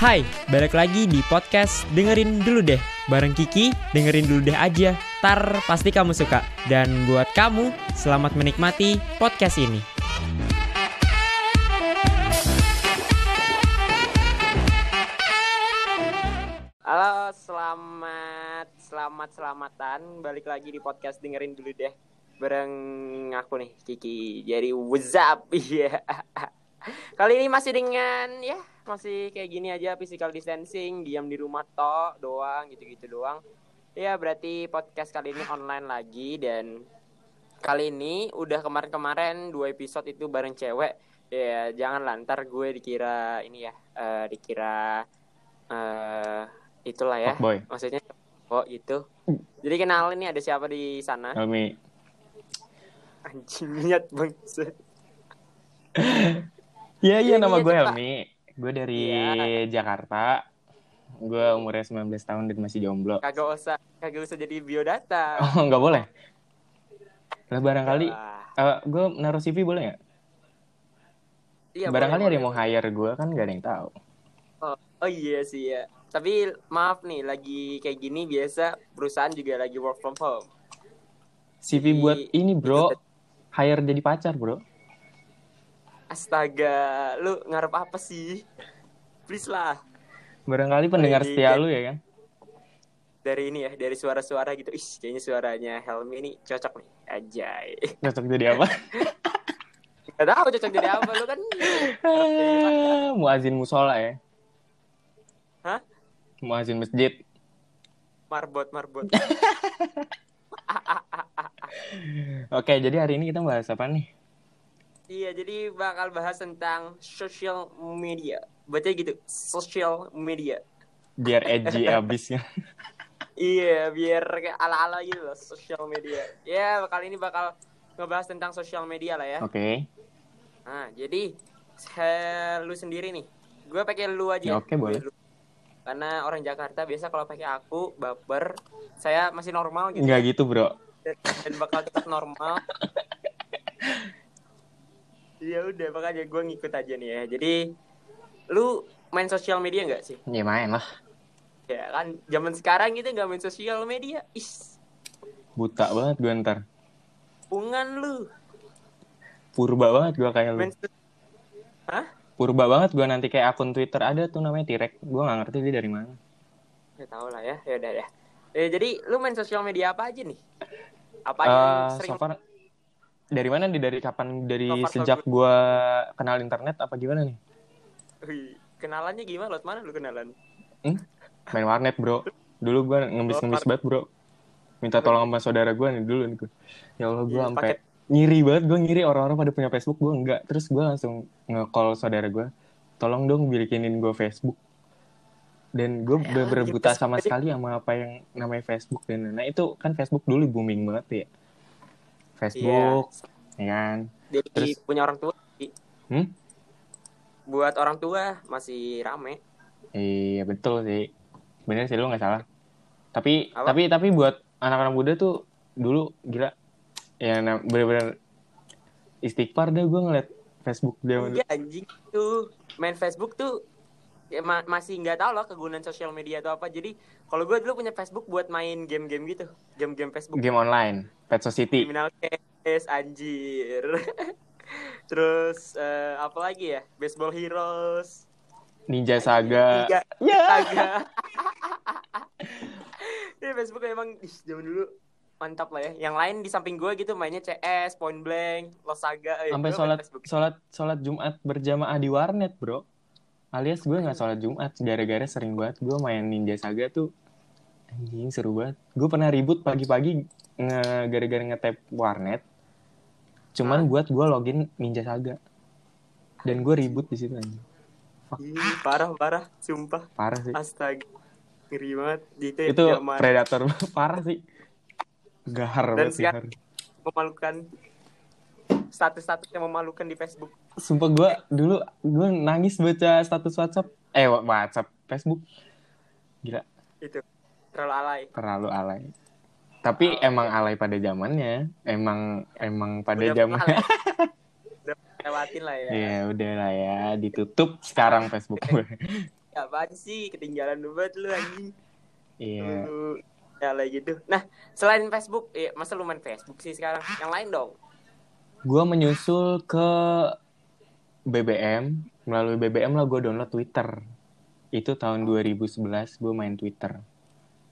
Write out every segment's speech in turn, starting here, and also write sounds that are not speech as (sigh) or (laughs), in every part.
Hai, balik lagi di podcast Dengerin Dulu Deh. Bareng Kiki, dengerin dulu deh aja. Tar pasti kamu suka. Dan buat kamu, selamat menikmati podcast ini. Halo, selamat, selamat, selamatan. Balik lagi di podcast Dengerin Dulu Deh Bareng aku nih, Kiki Jadi, what's up? (laughs) Iya Kali ini masih dengan, ya masih kayak gini aja physical distancing, diam di rumah toh doang gitu-gitu doang. Ya berarti podcast kali ini online lagi dan kali ini udah kemarin-kemarin dua episode itu bareng cewek. Ya jangan lantar gue dikira ini ya, uh, dikira uh, itulah ya. boy. Maksudnya oh itu. Jadi kenal ini ada siapa di sana? Helmi. Anjing niat bangsa. Iya iya nama gue Helmi. Gue dari ya. Jakarta. Gue umurnya 19 tahun dan masih jomblo. Kagak usah, kagak usah jadi biodata. (laughs) Oh, nggak boleh. Lah barangkali uh, gue naruh CV boleh nggak? Iya, barangkali boleh, ada yang mau hire gue kan gak ada yang tahu. Oh, oh iya sih ya. Tapi maaf nih, lagi kayak gini biasa perusahaan juga lagi work from home. CV jadi, buat ini bro, hire jadi pacar bro. Astaga, lu ngarep apa sih? Please lah. Barangkali pendengar dari, setia lu ya kan? Dari ini ya, dari suara-suara gitu. Ih, kayaknya suaranya Helmi ini cocok nih. Ajay. Cocok jadi apa? (laughs) Gak tau cocok jadi apa lu kan. (laughs) Muazin musola ya. Hah? Muazin masjid. Marbot, marbot. (laughs) Oke, jadi hari ini kita bahas apa nih? Iya, jadi bakal bahas tentang social media. Baca gitu, social media. Biar edgy (laughs) abisnya. iya, biar ala-ala gitu loh, social media. Ya, kali ini bakal ngebahas tentang social media lah ya. Oke. Okay. Nah, jadi lu sendiri nih. Gue pakai lu aja. Ya, Oke, okay, boleh. Lu. Karena orang Jakarta biasa kalau pakai aku baper, saya masih normal gitu. Enggak gitu, Bro. Dan bakal tetap normal. Iya udah makanya gue ngikut aja nih ya. Jadi lu main sosial media nggak sih? Ya main lah. Ya kan zaman sekarang gitu nggak main sosial media. Is. Buta banget gue ntar. Pungan lu. Purba banget gue kayak lu. Main Hah? Purba banget gue nanti kayak akun Twitter ada tuh namanya Tirek. Gue nggak ngerti dia dari mana. Ya tau lah ya. Ya udah ya. Eh, jadi lu main sosial media apa aja nih? Apa yang uh, sering so far, dari mana nih dari kapan dari so sejak gue gua kenal internet apa gimana nih Wih, kenalannya gimana lot mana lu kenalan hmm? main warnet bro dulu gue ngemis ngemis banget bro minta tolong sama saudara gue nih dulu nih gue ya allah gue iya, sampai ngiri banget gue ngiri orang-orang pada punya Facebook gue enggak terus gue langsung nge-call saudara gue tolong dong bikinin gue Facebook dan gue ya, bener buta sama sekali sama apa yang namanya Facebook dan nah itu kan Facebook dulu booming banget ya Facebook, iya. ya kan. Jadi Terus, punya orang tua. Hmm? Buat orang tua masih rame. Iya betul sih. Bener sih lu nggak salah. Tapi Apa? tapi tapi buat anak-anak muda tuh dulu gila ya bener-bener istighfar deh gue ngeliat Facebook dia. Iya anjing tuh main Facebook tuh ya, ma masih nggak tahu loh kegunaan sosial media atau apa. Jadi kalau gue dulu punya Facebook buat main game-game gitu, game-game Facebook. Game online, Pet Society. Criminal Case, anjir. (laughs) Terus uh, apa lagi ya? Baseball Heroes. Ninja Saga. Ninja yeah. Saga. (laughs) Ini Facebook emang ih, zaman dulu mantap lah ya. Yang lain di samping gue gitu mainnya CS, Point Blank, Los Saga. Eh, Sampai sholat, sholat sholat Jumat berjamaah di warnet, bro. Alias gue nggak sholat Jumat gara-gara sering banget gue main Ninja Saga tuh. Anjing seru banget. Gue pernah ribut pagi-pagi nge gara-gara ngetap warnet. Cuman buat gue login Ninja Saga. Dan gue ribut di situ anjing. Parah parah. Sumpah. Parah sih. Astaga. Ngeri banget. Itu zaman. predator. (laughs) Parah sih gahar dan banget memalukan status-status yang memalukan di Facebook. Sumpah gue dulu gue nangis baca status WhatsApp. Eh WhatsApp, Facebook. Gila. Itu terlalu alay. Terlalu alay. Tapi oh. emang alay pada zamannya. Emang emang pada zamannya. (laughs) lewatin lah ya. Iya, udah lah ya, ditutup sekarang Facebook gue. Ya, (laughs) apaan sih ketinggalan banget lu anjing. Iya. Lu, ya lah gitu. Nah, selain Facebook, ya, masa lu main Facebook sih sekarang? Yang lain dong. Gue menyusul ke BBM, melalui BBM lah gue download Twitter. Itu tahun 2011 gue main Twitter.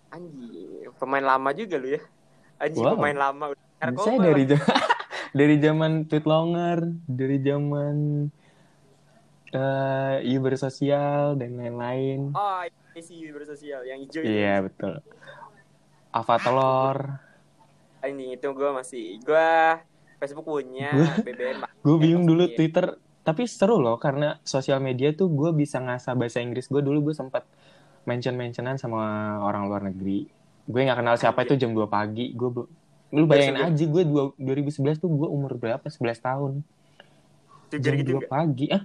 Anjing, pemain lama juga lu ya. Anjing Wow. pemain lama. Narkoba Saya dari ja- (laughs) dari zaman tweet longer, dari zaman eh Uber sosial dan lain-lain. Oh, ini sih bersosial yang hijau itu. Iya betul. Avatar. Anjing itu gue masih gue Facebook punya, BBM. Gue bingung dulu. Twitter. Tapi seru loh karena sosial media tuh gue bisa ngasah bahasa Inggris. Gue dulu gue sempat mention-mentionan sama orang luar negeri. Gue nggak kenal siapa itu jam 2 pagi. Gue lu bayangin aja gue dua- 2011 tuh gue umur berapa? 11 tahun. Sugar Jam gitu 2 enggak? pagi. Ah,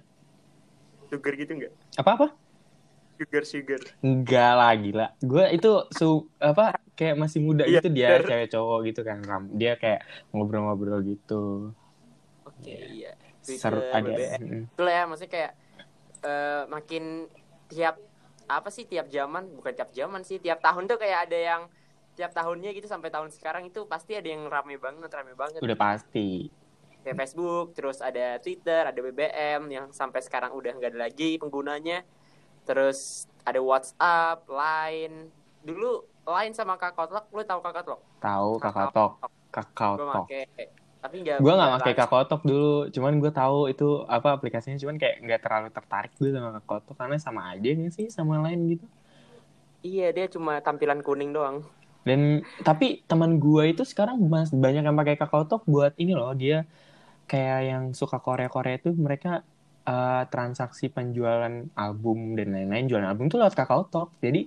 Sugar gitu enggak? apa-apa? Sugar sugar. Enggak lah gila. Gue itu su apa kayak masih muda Iya, gitu dia bener. cewek cowok gitu kan. Ram. Dia kayak ngobrol-ngobrol gitu. Oke, iya. Seru Twitter, ada. BBM. Mm-mm. Itu lah ya, maksudnya kayak eh, makin tiap apa sih tiap zaman bukan tiap zaman sih tiap tahun tuh kayak ada yang tiap tahunnya gitu sampai tahun sekarang itu pasti ada yang rame banget rame banget Udah pasti. kayak Facebook terus ada Twitter ada BBM yang sampai sekarang udah nggak ada lagi penggunanya terus ada WhatsApp Line dulu Line sama Kakao lu tahu Kakao Tahu kakak tok, kakao gue tok. make tapi Gue nggak pakai kakao tok dulu, cuman gue tahu itu apa aplikasinya, cuman kayak nggak terlalu tertarik gue sama kakao tok karena sama aja nggak sih? Sama lain gitu. iya dia cuma tampilan kuning doang. Dan tapi teman gue itu sekarang mas banyak yang pakai kakao tok buat ini loh. Dia kayak yang suka Korea Korea itu mereka eh, transaksi penjualan album dan lain-lain. Jualan album tuh lewat kakao tok. Jadi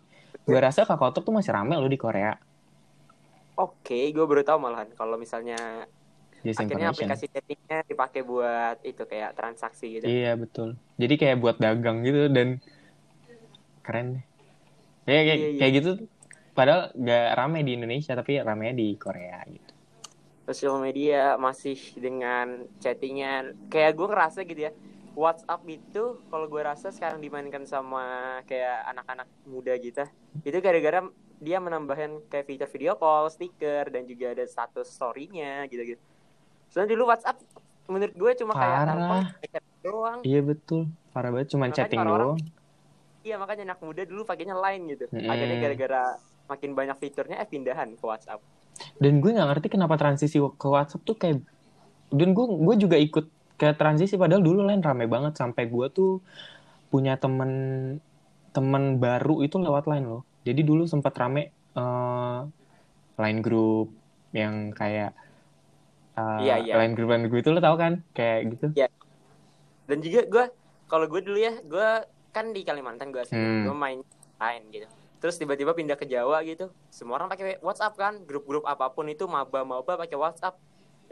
gue rasa kakao tok tuh masih rame loh di Korea. oke gue baru tahu malahan kalau misalnya Just akhirnya aplikasi chattingnya dipakai buat itu kayak transaksi gitu Iya betul. Jadi kayak buat dagang gitu dan keren deh. Ya, kayak, Iya, iya. kayak gitu. Padahal gak rame di Indonesia tapi ramenya di Korea gitu. sosial media masih dengan chattingan kayak gue ngerasa gitu ya WhatsApp itu kalau gue rasa sekarang dimainkan sama kayak anak-anak muda gitu itu gara-gara dia menambahkan kayak fitur video call, stiker dan juga ada status story-nya gitu-gitu. Soalnya dulu WhatsApp menurut gue cuma kayak Parah. chat doang. Iya betul. Parah banget cuman Makanya chatting orang-orang- doang. Iya makanya anak muda dulu pakainya line gitu. Mm-mm. Akhirnya gara-gara makin banyak fiturnya eh pindahan ke WhatsApp. Dan gue nggak ngerti kenapa transisi ke WhatsApp tuh kayak dan gue gue juga ikut ke transisi padahal dulu lain rame banget sampai gue tuh punya temen temen baru itu lewat line loh. Jadi dulu sempat rame eh, line group yang kayak eh, Iya, iya. line group line group itu lo tau kan kayak gitu. Dan juga gue kalau gue dulu ya gue kan di Kalimantan gue Hmm. gue main line gitu. Terus tiba-tiba pindah ke Jawa gitu. Semua orang pakai WhatsApp kan, grup-grup apa pun itu maba-maba pakai WhatsApp.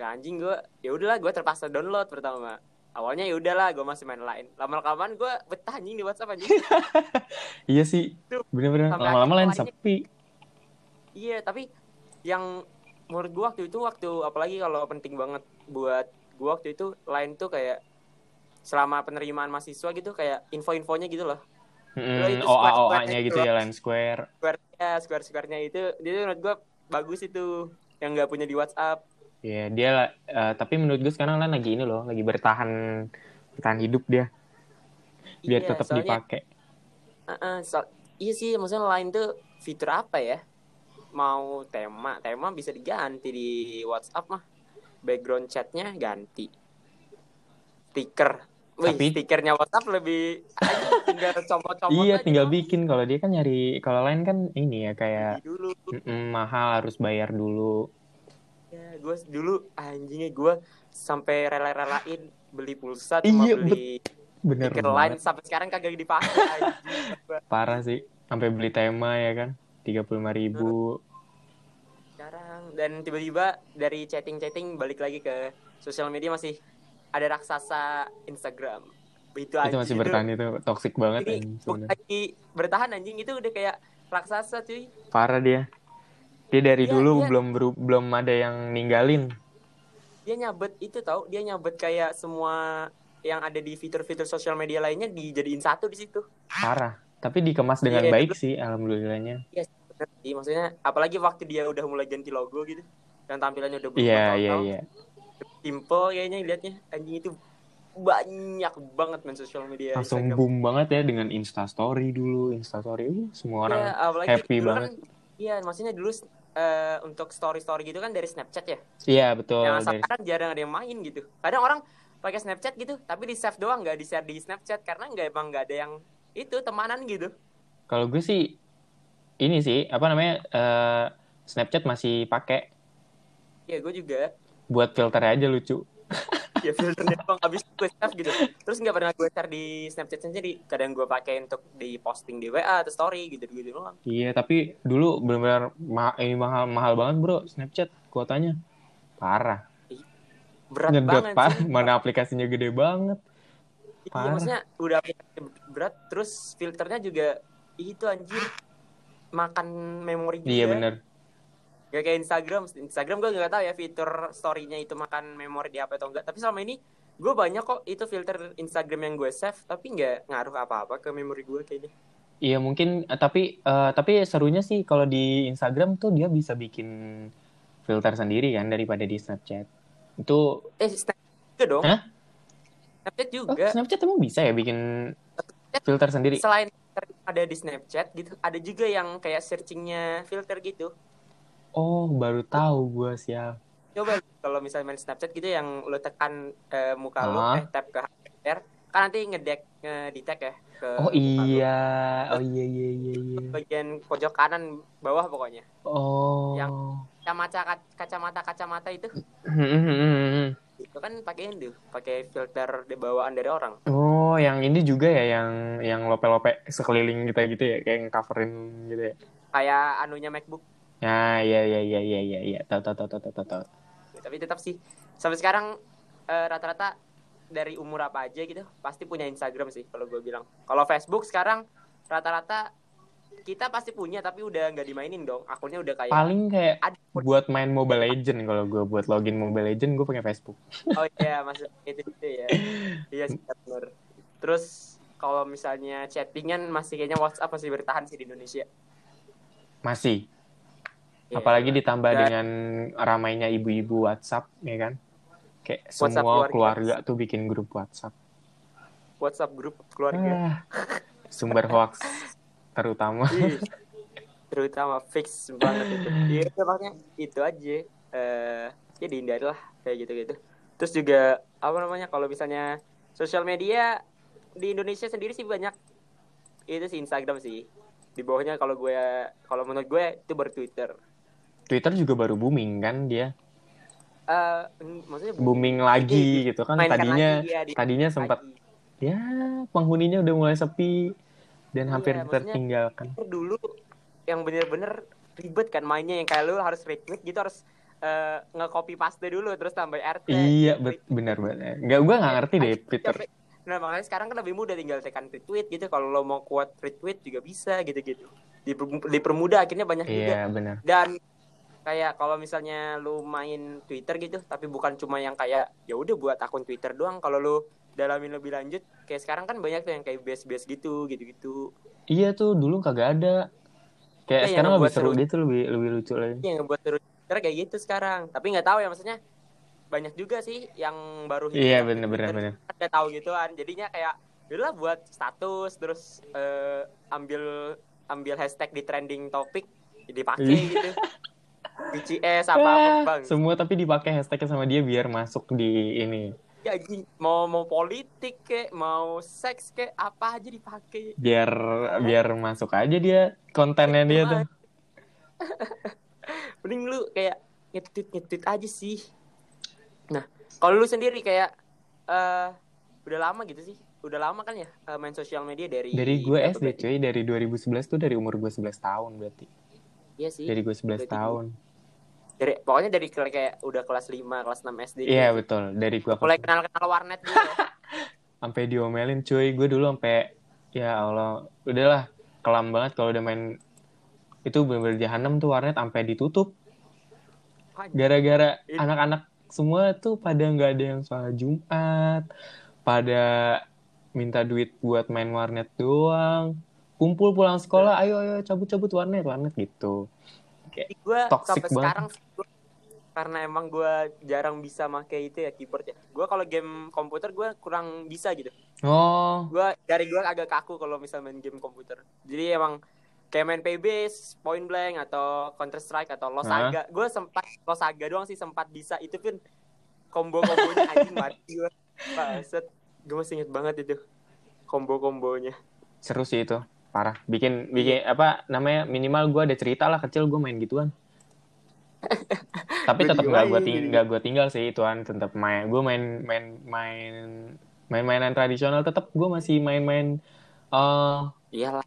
Ya anjing gue, ya udahlah gue terpaksa download pertama. Awalnya ya udahlah gue masih main line. Lama-kelamaan gue betah anjing di WhatsApp anjing. (laughs) Iya sih, bener-bener lama-lama lain sepi. Iya, tapi yang menurut gua waktu itu waktu apalagi kalau penting banget buat gua waktu itu lain tuh kayak selama penerimaan mahasiswa gitu kayak info-infonya gitu loh. Mm, itu OA OA-nya itu gitu ya line square. Square-nya, square-square-nya itu dia menurut gua bagus itu yang nggak punya di WhatsApp. Iya dia lah, eh, tapi menurut gue sekarang lain lagi ini loh, lagi bertahan bertahan hidup dia biar Iya, tetap soalnya- dipakai. Heeh, so- iya sih maksudnya lain tuh fitur apa ya? Mau tema, tema bisa diganti di WhatsApp mah. Background chatnya ganti. Stiker. Wih, Tapi- stikernya WhatsApp lebih aja tinggal comot-comot Iya, aja tinggal bikin. Kalau dia kan nyari, kalau lain kan ini ya kayak dulu. mahal harus bayar dulu. Ya, gue dulu anjingnya gue sampai rela-relain beli pulsa cuma Iya, beli Bener stiker lain sampai sekarang kagak dipakai. (laughs) Parah sih. Sampai beli tema ya kan, tiga puluh ribu. sekarang dan tiba-tiba dari chatting-chatting balik lagi ke sosial media masih ada raksasa Instagram itu, Itu masih bertahan itu toxic banget ini anjing, lagi bertahan anjing itu udah kayak raksasa cuy Parah dia. Dia dari Iya, dulu dia- belum beru- belum ada yang ninggalin. dia nyabet itu tau dia nyabet kayak semua yang ada di fitur-fitur sosial media lainnya dijadiin satu di situ. Parah. Tapi dikemas dengan Iya, baik dulu- sih, alhamdulillahnya. Iya, sih. Maksudnya apalagi waktu dia udah mulai ganti logo gitu. Dan tampilannya udah berubah Iya, total. iya, iya. Simple kayaknya liatnya. Anjing itu banyak banget main sosial media Langsung Instagram. boom banget ya dengan Insta Story dulu, Insta Story. Uh, semua orang Iya, apalagi happy banget. Kan, iya, maksudnya dulu eh, untuk story-story gitu kan dari Snapchat ya. Iya, betul. yang Dari- sekarang jarang ada yang main gitu. Kadang orang pakai Snapchat gitu, tapi di save doang nggak di share di Snapchat karena nggak emang nggak ada yang itu temanan gitu. Kalau gue sih ini sih apa namanya eh, Snapchat masih pakai Ya gue juga. buat filter aja lucu. (laughs) (laughs) Ya filternya doang habis gue save gitu. Terus nggak pernah gue share di Snapchat sendiri. Kadang gue pakai untuk di posting di WA atau story gitu gitu doang. Iya, tapi dulu benar-benar ma- ini mahal mahal banget bro Snapchat kuotanya parah. Berat Ngedot banget parah, mana aplikasinya gede banget. Iya, parah. maksudnya udah berat terus filternya juga itu anjir makan memori juga. Iya bener. Gak kayak Instagram. Instagram gue nggak tahu ya fitur story-nya itu makan memori di apa atau enggak. Tapi selama ini gue banyak kok itu filter Instagram yang gue save, tapi nggak ngaruh apa-apa ke memori gue kayaknya. Iya mungkin eh, tapi eh, tapi serunya sih kalau di Instagram tuh dia bisa bikin filter sendiri kan daripada di Snapchat. Itu Eh, Snapchat juga dong. Hah? Snapchat oh, juga. Snapchat emang bisa ya bikin filter sendiri? Selain ada di Snapchat gitu, ada juga yang kayak searchingnya filter gitu. Oh, baru tahu gue sial. Coba kalau misalnya main Snapchat gitu yang lo tekan eh, muka lo, Ah. eh tap ke HDR, kan nanti ngedek ngedetect ya ke Oh muka lo. iya, oh iya iya iya iya. bagian pojok kanan bawah pokoknya. Oh. Yang- Kacamata kacamata kacamata itu itu kan pakai itu, pakai filter di bawaan dari orang. Oh, yang ini juga ya, yang yang lope-lope sekeliling kita gitu ya, kayak coverin gitu ya. Kayak anunya MacBook. Ya, iya iya iya iya iya iya. Tahu tahu tahu tahu tahu tahu. Tapi tetap sih sampai sekarang eh, rata-rata dari umur apa aja gitu pasti punya Instagram sih kalau gue bilang. Kalau Facebook sekarang rata-rata kita pasti punya tapi udah nggak dimainin dong. Akunnya udah kayak Paling kayak ada buat main Mobile Legend kalau gue buat login Mobile Legend gue pakai Facebook. (laughs) Oh iya, masuk itu itu ya. Iya sih benar. Terus kalau misalnya chattingan masih kayaknya WhatsApp masih bertahan sih di Indonesia. Masih. Iya. Apalagi ditambah Dan- dengan ramainya ibu-ibu WhatsApp, ya kan? Kayak WhatsApp semua keluarga. keluarga tuh bikin grup WhatsApp. WhatsApp grup keluarga. Ah, sumber hoax terutama. Terutama fix banget itu. Iya, udah, makanya itu aja. Eh, ya dihindari lah kayak gitu-gitu. Terus juga apa namanya kalau misalnya sosial media di Indonesia sendiri sih banyak itu sih Instagram sih. Di bawahnya kalau gue kalau menurut gue itu baru Twitter. Twitter juga baru booming kan dia. Eng- maksudnya Booming lagi gitu kan. Tadinya ya, tadinya sempat lagi. ya penghuninya udah mulai sepi dan Iya, hampir tertinggalkan. dulu yang bener-bener ribet kan mainnya yang kayak lu harus retweet gitu harus eh, nge-copy paste dulu terus tambah RT. Iya, bet- benar benar. Enggak gua nggak ngerti deh Twitter. Nah makanya sekarang kan lebih mudah tinggal tekan retweet gitu kalau lo mau kuat retweet juga bisa gitu-gitu. Diper- Dipermudah akhirnya banyak juga. Iya, benar. Dan kayak kalau misalnya lu main Twitter gitu tapi bukan cuma yang kayak ya udah buat akun Twitter doang kalau lu dalamin lebih lanjut kayak sekarang kan banyak tuh yang kayak base-base gitu gitu-gitu. Iya tuh dulu kagak ada. Kayak yang sekarang lebih seru seru. gitu, lebih lebih lucu lagi. yang ngebuat terus Twitter kayak gitu sekarang tapi nggak tahu ya maksudnya banyak juga sih yang baru Iya, yang bener, nggak tahu gituan jadinya kayak udahlah buat status terus eh, ambil ambil hashtag di trending topik dipakai Iya. gitu (laughs) BCS apa apa bang. Semua tapi dipakai hashtagnya sama dia biar masuk di ini. ya mau mau politik kek mau seks kek apa aja dipakai. Biar biar masuk aja dia kontennya dia tuh. (laughs) mending lu kayak nge-tweet nge-tweet aja sih. Nah kalau lu sendiri kayak eh udah lama gitu sih? Udah lama kan ya eh, main sosial media dari Dari gue SD cuy, dari 2011 tuh dari umur gue 11 tahun berarti. Iya sih Dari gue 11 Berarti tahun. dari pokoknya dari kayak udah kelas 5 kelas 6 SD Iya gitu. betul, dari gue mulai kenal kenal warnet dulu ya. (laughs) sampai diomelin cuy. Gue dulu sampai ya Allah, udahlah kelam banget kalau udah main itu bener-bener jahanam tuh warnet sampai ditutup gara-gara Ini- anak-anak semua tuh pada nggak ada yang sholat Jumat pada minta duit buat main warnet doang kumpul pulang sekolah ayo ayo cabut-cabut warnet warnet gitu Kayak gue toxic sampai banget. sekarang gua- karena emang gue jarang bisa make itu ya keyboard ya. Gue kalau game komputer gue kurang bisa gitu. oh Gue dari gue agak kaku kalau misal main game komputer. Jadi emang kayak main PB, Point Blank atau Counter Strike atau Losaga. Gue sempat Losaga doang sih sempat bisa itu pun combo-kombonya anjing (laughs) mati gue. Gue masih inget banget itu combo-kombonya. seru sih itu parah. Bikin bikin apa namanya minimal gue ada cerita lah kecil gue main gituan. (laughs) Tapi tetap nggak gue ting gua nggak gue tinggal sih ituan tetap main gue main main main main mainan tradisional tetap gue masih main-main eh Iyalah,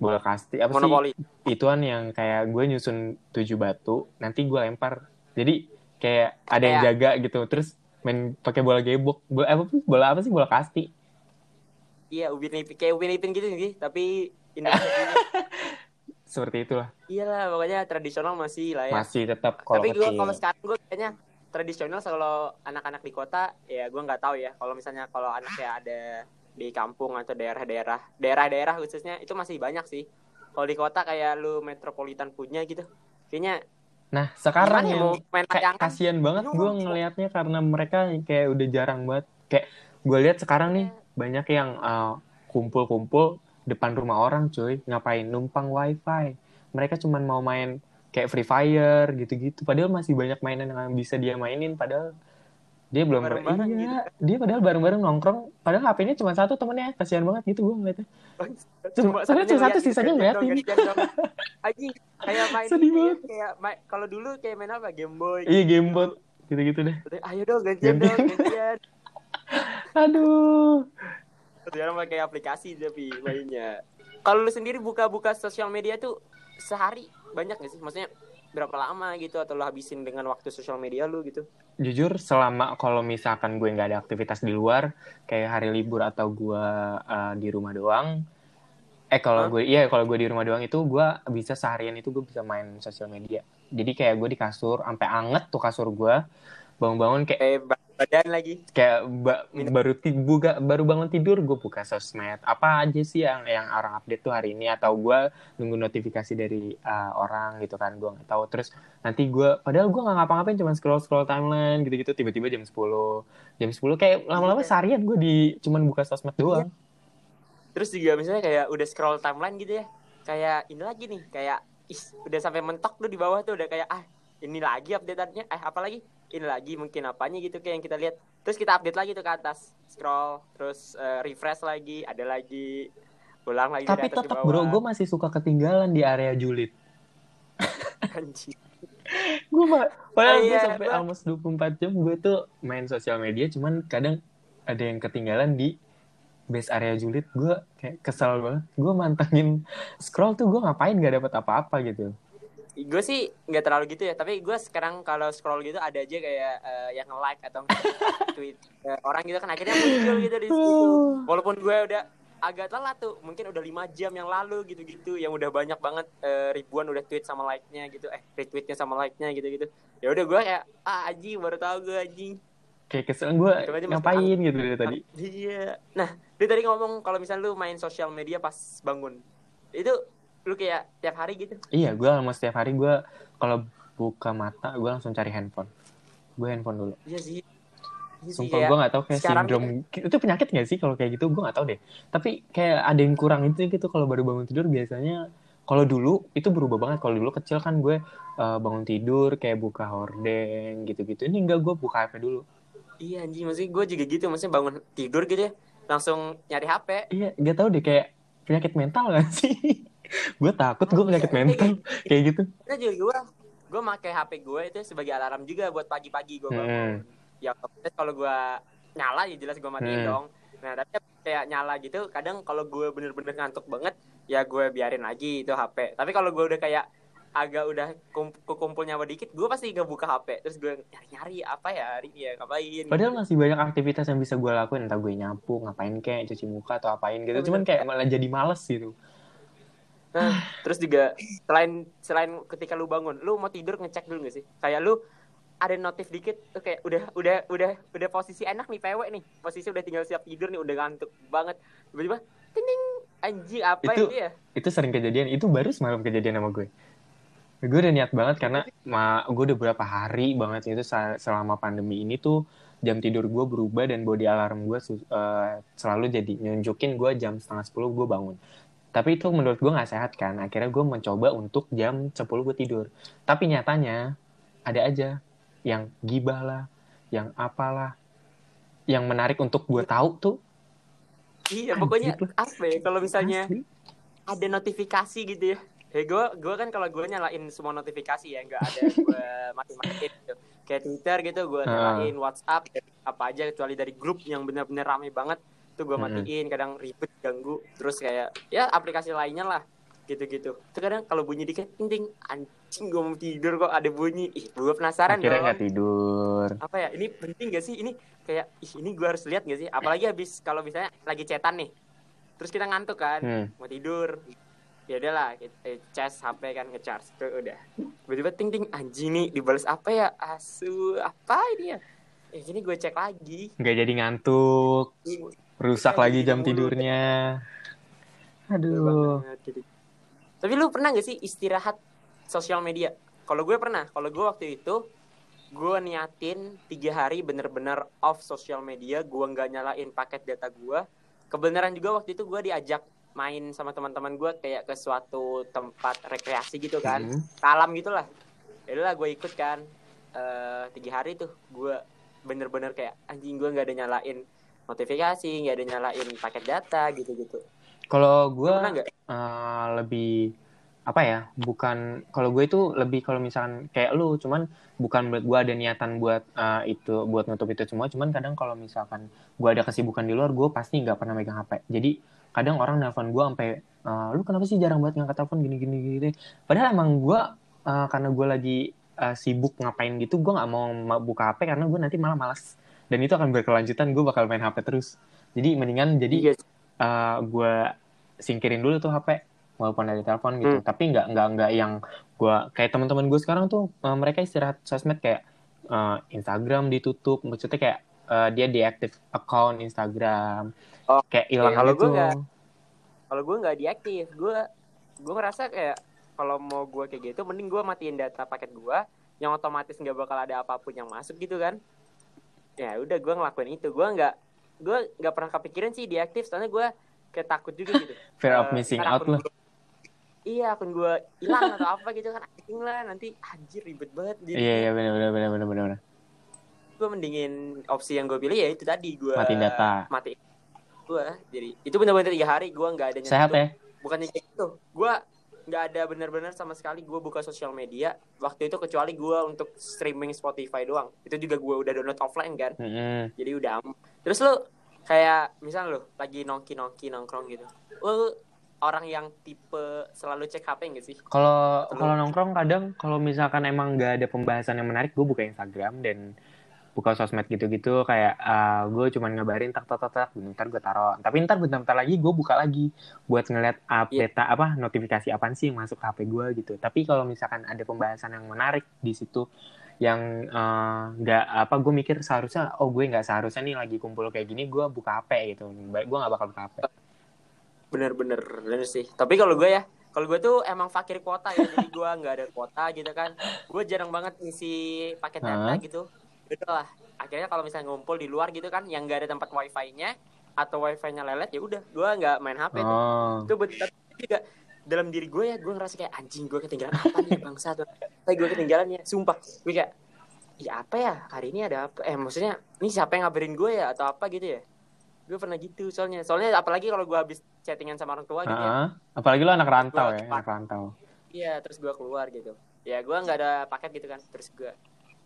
bola kasti apa monopoli. sih ituan yang kayak gue nyusun tujuh batu nanti gue lempar. Jadi kayak ada yang jaga gitu terus main pakai bola gebok bola apa sih? Bola apa sih? Bola kasti. Iya, Upin Ipin kayak Upin Ipin gitu sih, tapi Indonesia (laughs) seperti itulah. Iyalah, pokoknya tradisional masih lah ya. masih tetap kalau tapi gue kalau sekarang gue kayaknya tradisional kalau anak-anak di kota ya gue nggak tahu ya. Kalau misalnya kalau anaknya ada di kampung atau daerah-daerah daerah-daerah khususnya itu masih banyak sih. Kalau di kota kayak lu metropolitan punya gitu kayaknya nah sekarang gimana ya yang mau main kayak kasihan banget Bingung. gue ngelihatnya karena mereka kayak udah jarang banget. Kayak gue lihat sekarang nih banyak yang uh, kumpul-kumpul depan rumah orang cuy. Ngapain? Numpang wifi. Mereka cuman mau main kayak free fire gitu-gitu. Padahal masih banyak mainan yang bisa dia mainin padahal dia belum ber- Bareng-bareng iya. gitu. dia padahal bareng-bareng nongkrong. Padahal HP-nya cuma satu temennya. Kasihan banget gitu gue ngeliatnya. Cuma- soalnya cuma satu, sisanya ngeliatin. (laughs) Anjing, kayak main Sedih banget. kayak kalau dulu kayak main apa? Game Boy iya gamebot gitu-gitu deh. Ayo dong gantian Gantian. dong gantian. (laughs) Aduh sekarang pakai aplikasi tapi mainnya. Kalau lu sendiri buka-buka sosial media tuh sehari banyak gak sih? Maksudnya berapa lama gitu atau lu habisin dengan waktu sosial media lu gitu? Jujur selama kalau misalkan gue nggak ada aktivitas di luar kayak hari libur atau gue uh, di rumah doang eh kalau Hah? gue iya kalau gue di rumah doang itu gue bisa seharian itu gue bisa main sosial media. Jadi kayak gue di kasur sampai anget tuh kasur gue bangun-bangun kayak ba- badan lagi. Kayak ba- Minum. baru buka baru bangun tidur gue buka sosmed. Apa aja sih yang yang orang update tuh hari ini? Atau gue nunggu notifikasi dari uh, orang gitu kan gue nggak tahu. Terus nanti gue padahal gue nggak ngapa-ngapain cuma scroll scroll timeline gitu-gitu. Tiba-tiba jam 10 jam 10 kayak lama-lama Iya. seharian gue di cuman buka sosmed doang. Terus juga misalnya kayak udah scroll timeline gitu ya kayak ini lagi nih kayak ih udah sampai mentok tuh di bawah tuh udah kayak ah ini lagi updateannya eh apa lagi ini lagi mungkin apanya gitu kayak yang kita lihat. Terus kita update lagi tuh ke atas. Scroll terus eh, refresh lagi ada lagi ulang lagi tapi dari atas ke tetap bawah. bro gue masih suka ketinggalan di area julid. (laughs) Gue mah padahal Oh, gue iya, sampai gua- almost 24 jam gue tuh main sosial media cuman kadang ada yang ketinggalan di base area julid. Gue kayak kesel banget. Gue mantengin scroll tuh gue ngapain gak dapet apa-apa gitu gue sih nggak terlalu gitu ya tapi gue sekarang kalau scroll gitu ada aja kayak eh, yang like atau (laughs) tweet eh, orang gitu kan akhirnya muncul gitu di situ. Walaupun gue udah agak telat tuh mungkin udah lima jam yang lalu gitu-gitu yang udah banyak banget eh, ribuan udah tweet sama like-nya gitu eh retweetnya sama like-nya gitu-gitu. Ya udah gue kayak ah anjing baru tahu gue anjing. Kayak kesel gue ngapain gitu dari tadi. Iya. Nah dia tadi ngomong kalau misalnya lu main sosial media pas bangun itu lu kayak tiap hari gitu? Iya gue almost setiap hari gue kalau buka mata gue langsung cari handphone. Gue handphone dulu. Iya sih. Iya Sumpah kayak- gue gak tau kayak sekarang sindrom Itu penyakit gak sih kalau kayak gitu? Gue gak tau deh. Tapi kayak ada yang kurang itu gitu Kalau baru bangun tidur biasanya Kalau dulu itu berubah banget. Kalau dulu kecil kan gue eh, bangun tidur Kayak buka hordeng gitu-gitu. Ini enggak gue buka HP dulu. Iya anjing, maksudnya gue juga gitu, maksudnya bangun tidur gitu ya, langsung nyari HP. Iya gak tau deh kayak Penyakit mental gak sih (laughs) Gue takut gue penyakit Iya, mental Kayak gitu Nah juga gue, gue pakai HP gue itu sebagai alarm juga buat pagi-pagi gue bangun. Hmm. Ya kalau gue nyala ya jelas gue matiin Hmm. dong. Nah tapi kayak nyala gitu, kadang kalau gue bener-bener ngantuk banget, ya gue biarin lagi itu HP. Tapi kalau gue udah kayak agak udah kump- kumpul nyawa dikit, gue pasti gak buka HP. Terus gue nyari-nyari apa ya hari ini ya ngapain. Padahal masih banyak aktivitas yang bisa gue lakuin Entah gue nyapu, ngapain kayak cuci muka atau apain gitu Cuman bener. kayak malah jadi males gitu Nah, terus juga selain selain ketika lu bangun, lu mau tidur ngecek dulu gak sih? Kayak lu ada notif dikit tuh kayak udah udah udah udah posisi enak nih pewek nih. Posisi udah tinggal siap tidur nih udah ngantuk banget. Tiba-tiba ting anjing apa Itu- itu ya itu sering kejadian. Itu baru semalam kejadian sama gue. Gue udah niat banget karena ma, gue udah berapa hari banget itu selama pandemi ini tuh jam tidur gue berubah dan body alarm gue eh, selalu jadi nunjukin gue jam setengah sepuluh gue bangun tapi itu menurut gue nggak sehat kan. Akhirnya gue mencoba untuk jam 10 gue tidur. Tapi nyatanya ada aja yang gibah lah yang apalah yang menarik untuk gue tahu tuh. Iya pokoknya Anjir. apa ya kalau misalnya asli. ada notifikasi gitu ya. Ya gue gue kan kalau gue nyalain semua notifikasi ya nggak ada gue (laughs) mati-matiin gitu. Kayak Twitter gitu gue nyalain WhatsApp apa aja kecuali dari grup yang benar-benar rame banget tuh gue matiin kadang ribet ganggu. Terus kayak ya aplikasi lainnya lah gitu-gitu. Itu kadang kalau bunyi dikit ting ting. Anjing gue mau tidur kok ada bunyi. Ih gue penasaran akhirnya dong. nggak tidur. Apa ya ini penting gak sih? Ini kayak ih ini gue harus lihat gak sih? Apalagi habis kalau misalnya lagi cetan nih. Terus kita ngantuk kan Hmm. mau tidur. Ya udahlah kita eh, cas HP kan ngecharge. Tuh udah. Tiba-tiba ting ting. Anjing nih dibales apa ya? Asu apa ini ya? Eh ini gue cek lagi. Nggak jadi ngantuk rusak lagi jam mulu. tidurnya. Aduh. Tapi lu pernah gak sih istirahat sosial media? Kalau gue pernah. Kalau gue waktu itu gue niatin tiga hari bener-bener off sosial media. Gue nggak nyalain paket data gue. Kebenaran juga waktu itu gue diajak main sama teman-teman gue kayak ke suatu tempat rekreasi gitu kan. Hmm. alam gitu lah ya lah gue ikut kan. Eh, tiga hari tuh gue bener-bener kayak anjing gue nggak ada nyalain notifikasi nggak ada nyalain paket data gitu-gitu. Kalau gue nggak? eh, lebih apa ya bukan kalau gue itu lebih kalau misalkan kayak lu cuman bukan buat gue ada niatan buat eh, itu buat nutup itu semua cuman kadang kalau misalkan gue ada kesibukan di luar gue pasti nggak pernah megang HP jadi kadang orang nelfon gue sampai eh, lu kenapa sih jarang banget ngangkat telepon gini gini gini padahal emang gue eh, karena gue lagi eh, sibuk ngapain gitu gue nggak mau ma- buka HP karena gue nanti malah malas dan itu akan berkelanjutan gue bakal main HP terus jadi mendingan jadi Iya. eh gue singkirin dulu tuh HP walaupun ada telepon gitu Hmm. tapi nggak nggak nggak yang gue kayak teman-teman gue sekarang tuh eh, mereka istirahat sosmed kayak eh, Instagram ditutup maksudnya kayak eh, dia deactive account Instagram Oh, kayak hilang kalau gitu gue nggak. kalau gue nggak diaktif gue gue ngerasa kayak kalau mau gue kayak gitu mending gue matiin data paket gue yang otomatis nggak bakal ada apa pun yang masuk gitu kan ya udah gue ngelakuin itu. Gue nggak gue nggak pernah kepikiran sih diaktif soalnya gue kayak takut juga gitu. (laughs) Fear of Eh, missing out lah. iya akun gue hilang atau apa gitu kan anjing lah nanti anjir ribet banget jadi iya iya benar benar benar benar benar gue mendingin opsi yang gue pilih ya itu tadi gue Matiin data. mati gue jadi itu benar-benar tiga hari gue nggak ada sehat ya? Bukannya kayak gitu. Gue nggak ada benar-benar sama sekali gue buka sosial media. Waktu itu kecuali gue untuk streaming Spotify doang. Itu juga gue udah download offline kan. Mm-mm. jadi udah terus lu kayak misal lu lagi nongki nongki nongkrong gitu. Lu orang yang tipe selalu cek HP nggak sih? Kalau kalau nongkrong kadang kalau misalkan emang nggak ada pembahasan yang menarik, gue buka Instagram dan buka sosmed gitu-gitu kayak ah, gue cuman ngabarin tak tak tak tak bentar gue taruh. Tapi ntar bentar-bentar lagi gue buka lagi buat ngeliat update apa notifikasi apaan sih yang masuk ke HP gue gitu. Tapi kalau misalkan ada pembahasan yang menarik di situ yang eh, nggak apa gue mikir seharusnya oh gue nggak seharusnya nih lagi kumpul kayak gini gue buka HP gitu. Gue nggak bakal buka HP bener-bener bener sih. Tapi kalau gue ya kalau gue tuh emang fakir kuota ya jadi gue nggak ada kuota gitu kan. Gue jarang banget ngisi paket data Hah? gitu udah lah akhirnya kalau misalnya ngumpul di luar gitu kan yang nggak ada tempat wifi-nya atau wifi-nya lelet ya udah gue nggak main HP tuh. Oh. Itu betul juga dalam diri gue ya gue ngerasa kayak anjing gue ketinggalan apa nih bangsa tuh. Kayak gue ketinggalan ya sumpah. Gue kayak ya apa ya hari ini ada apa? Eh maksudnya ini siapa yang ngabarin gue ya? Atau apa gitu ya. Gue pernah gitu soalnya. Soalnya apalagi kalau gue habis chattingan sama orang tua gitu ya. Heeh. apalagi lo anak rantau Gua- ya anak rantau. Iya terus gue keluar gitu. Ya gue nggak ada paket gitu kan. Terus gue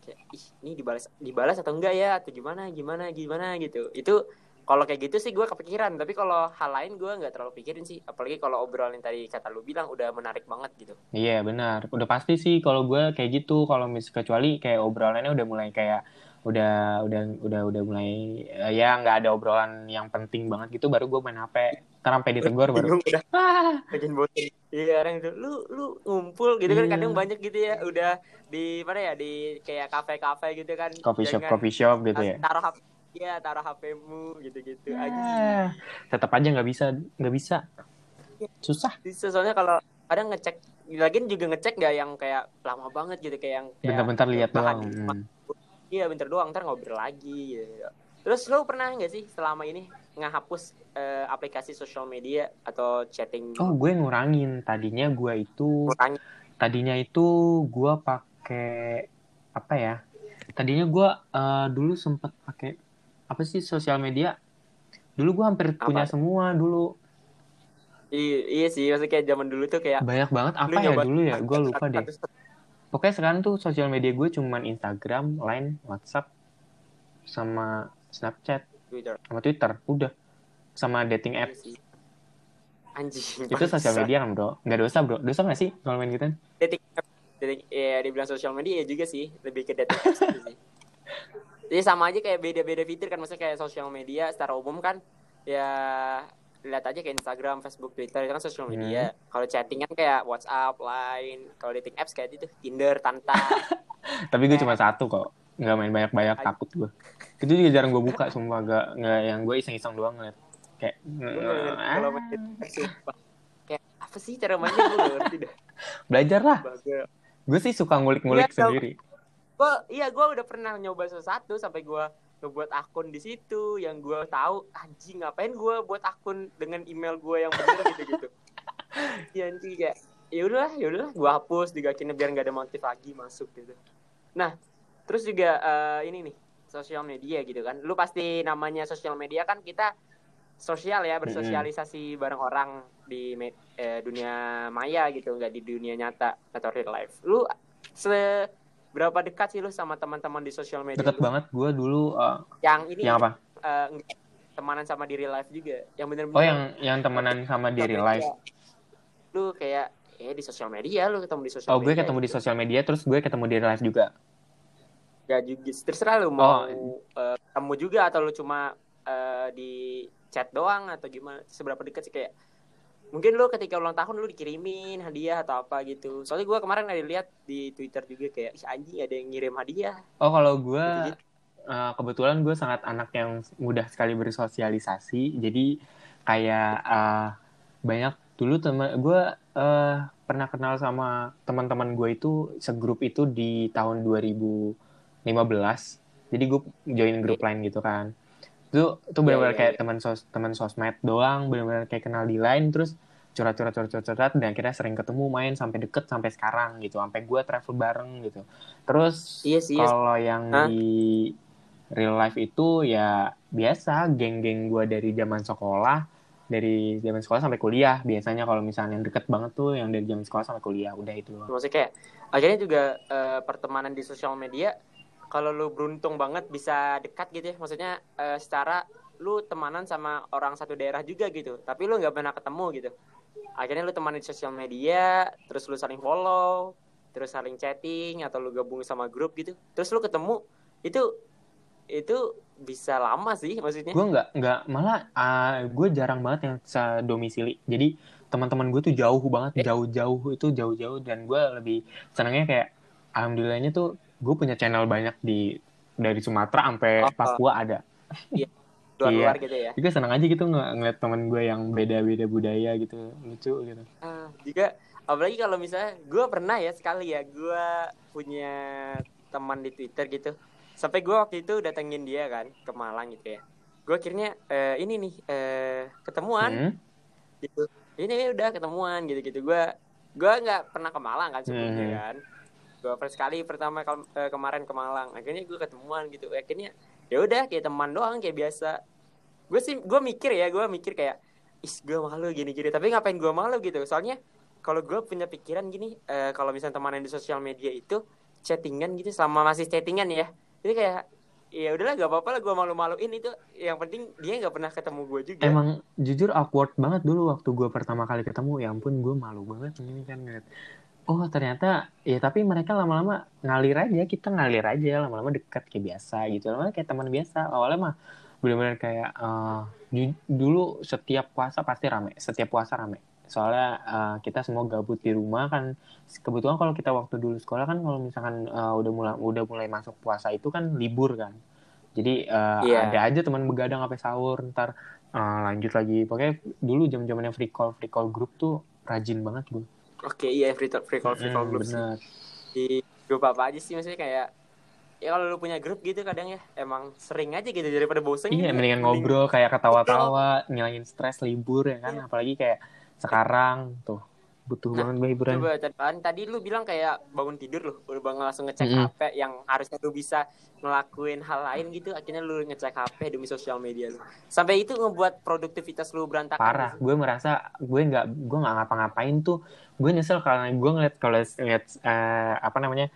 kayak ih ini dibalas dibalas atau enggak ya? Atau gimana gimana gimana? Gitu. Itu kalau kayak gitu sih gue kepikiran. Tapi kalau hal lain gue nggak terlalu pikirin sih. Apalagi kalau obrolan tadi kata lu bilang udah menarik banget gitu. Iya benar, udah pasti sih kalau gue kayak gitu. Kalau mis kecuali kayak obrolannya udah mulai kayak udah udah udah udah mulai uh, ya nggak ada obrolan yang penting banget gitu baru gue main HP ntar sampai ditegur baru. Udah. Ah. bikin bosan iya orang itu lu lu ngumpul gitu kan. Kadang Iya. banyak gitu ya udah di mana ya di kayak kafe-kafe gitu kan. Coffee shop coffee shop gitu ya. taruh HP ya taruh HP-mu gitu-gitu aja. Ah, tetap aja nggak bisa nggak bisa. Susah. Bisa soalnya kalau kadang ngecek lagi juga ngecek nggak yang kayak lama banget gitu kayak yang bentar-bentar lihat doang. Hmm. Iya bentar doang, ntar ngobrol lagi gitu. Terus lo pernah nggak sih selama ini ngehapus eh, aplikasi sosial media atau chatting? Oh gue ngurangin. Tadinya gue itu kurangi? tadinya itu gue pakai apa ya tadinya gue eh, dulu sempet pakai apa sih sosial media? Dulu gue hampir Apa? punya semua dulu. Iya, iya sih, maksudnya kayak zaman dulu tuh kayak banyak banget. apa ya dulu ya? Gue lupa deh. pokoknya sekarang tuh sosial media gue cuman Instagram Line WhatsApp sama Snapchat Twitter. sama Twitter udah sama dating Iya apps sih. Anjing. itu sosial media kan bro nggak dosa bro dosa nggak sih kalau main gitu Dating app. Dating, ya dibilang sosial media ya juga sih, lebih ke dating apps gitu sih. (laughs) Jadi sama aja kayak beda-beda fitur kan, maksudnya kayak sosial media secara umum kan ya lihat aja kayak Instagram, Facebook, Twitter itu kan sosial media. Kalau chatting kan kayak WhatsApp, Line. Kalau dating apps kayak itu Tinder, Tanta. (laughs) tapi gue cuma satu kok nggak main banyak banyak takut gue itu juga jarang gue buka sumpah nggak nggak yang gue iseng iseng doang ngeliat. Kayak kalau ah. Kayak apa sih cara mainnya? Gue gak ngerti dah. belajar lah. Gue sih suka ngulik-ngulik Iya, sendiri. Gue iya gue udah pernah nyoba sesuatu sampai gue ngebuat akun di situ yang gue tahu anjing ngapain gue buat akun dengan email gue yang bener? Gitu gitu. Iya anjing kayak ya udahlah ya udahlah gue hapus digakinnya biar nggak ada motif lagi masuk gitu. Nah terus juga eh, ini nih sosial media gitu kan. Lu pasti namanya sosial media kan kita sosial ya bersosialisasi bareng orang di eh, dunia maya gitu nggak di dunia nyata atau real life. Lu seberapa dekat sih lu sama teman-teman di sosial media? deket lu? banget gue dulu uh, Yang ini yang apa eh, nggak- temanan sama di real life juga. Yang bener-bener oh yang yang temenan sama di real life Lu kayak eh di sosial media lu ketemu di sosial oh gue media. ketemu di gitu. sosial media terus gue ketemu di real life juga Gak juga terserah lu mau Oh. eh, ketemu juga atau lu cuma eh, di chat doang atau gimana seberapa dekat sih kayak mungkin lu ketika ulang tahun lu dikirimin hadiah atau apa gitu soalnya gua kemarin ada lihat di twitter juga kayak "Ih, anjing ada yang ngirim hadiah oh kalau gue Gitu-gitu. uh, kebetulan gue sangat anak yang mudah sekali bersosialisasi jadi kayak uh, banyak dulu teman gue uh, pernah kenal sama teman-teman gue itu segrup itu di tahun 2015 jadi gue join grup lain gitu kan itu itu benar-benar iya, kayak iya. teman sos teman sosmed doang benar-benar kayak kenal di line terus curhat-curhat curhat-curhat dan akhirnya sering ketemu main sampai deket sampai sekarang gitu sampai gue travel bareng gitu terus Iya sih, iya. kalau yang Hah? di real life itu ya biasa geng-geng gue dari zaman sekolah dari zaman sekolah sampai kuliah biasanya kalau misalnya yang deket banget tuh yang dari zaman sekolah sampai kuliah udah itu doang. maksudnya kayak akhirnya juga eh, pertemanan di sosial media kalau lu beruntung banget bisa dekat gitu ya. Maksudnya eh, secara lu temanan sama orang satu daerah juga gitu. Tapi lu nggak pernah ketemu gitu. Akhirnya lu temanin di sosial media terus lu saling follow terus saling chatting atau lu gabung sama grup gitu. Terus lu ketemu itu itu bisa lama sih maksudnya. Gue nggak nggak malah gue jarang banget yang domisili jadi teman-teman gue tuh jauh banget jauh-jauh itu jauh-jauh. Dan gue lebih senangnya kayak alhamdulillahnya tuh gue punya channel banyak di dari Sumatera sampai Oh. Papua ada. Luar-luar iya. gitu ya. Juga senang aja gitu ng- ngeliat temen gue yang beda-beda budaya gitu lucu gitu. Ah, juga apalagi kalau misalnya gue pernah ya sekali ya gue punya teman di Twitter gitu. Sampai gue waktu itu datengin dia kan ke Malang gitu ya. Gue akhirnya eh, ini nih eh, ketemuan. Hmm? gitu. Ini udah ketemuan gitu gitu gue gue nggak pernah ke Malang kan sebelumnya Hmm. kan gue first sekali pertama kal- eh, kemarin ke Malang. Akhirnya gue ketemuan gitu. Akhirnya ya udah kayak teman doang kayak biasa. Gue sih gue mikir ya gue mikir kayak is gue malu gini gini. Tapi ngapain gue malu gitu? Soalnya kalau gue punya pikiran gini eh, kalau misalnya teman yang di sosial media itu chattingan gitu sama masih chattingan ya. Jadi kayak ya udahlah gak apa-apa lah gue malu-maluin itu. Yang penting dia nggak pernah ketemu gue juga. Emang jujur awkward banget dulu waktu gue pertama kali ketemu. Ya ampun gue malu banget ini kan ngeliat oh ternyata ya tapi mereka lama-lama ngalir aja kita ngalir aja lama-lama dekat kayak biasa gitu. Lama kayak teman biasa. Awalnya mah benar-benar kayak uh, dulu setiap puasa pasti rame setiap puasa rame. Soalnya uh, kita semua gabut di rumah kan. Kebetulan kalau kita waktu dulu sekolah kan kalau misalkan uh, udah mulai udah mulai masuk puasa itu kan libur kan. Jadi uh, yeah. ada aja teman begadang sampai sahur ntar uh, lanjut lagi. Pokoknya dulu jam zamannya free call free call group tuh rajin banget gue Oke, iya free, free call free call hmm, group bener. sih. Di grup apa aja sih maksudnya kayak ya kalau lu punya grup gitu kadang ya emang sering aja gitu daripada bosen iya gitu. mendingan ngobrol kayak ketawa-tawa ngilangin stres libur ya kan iya. apalagi kayak sekarang tuh butuh nah, banget hiburan. Coba kan tadi lu bilang kayak bangun tidur lu udah bangun langsung ngecek mm -hmm. HP yang harusnya lu bisa ngelakuin hal lain gitu akhirnya lu ngecek HP demi sosial media lu. Sampai itu ngebuat produktivitas lu berantakan. Parah, gitu. gue merasa gue nggak gue nggak ngapa-ngapain tuh. Gue nyesel karena gue ngeliat kalau ngeliat uh, apa namanya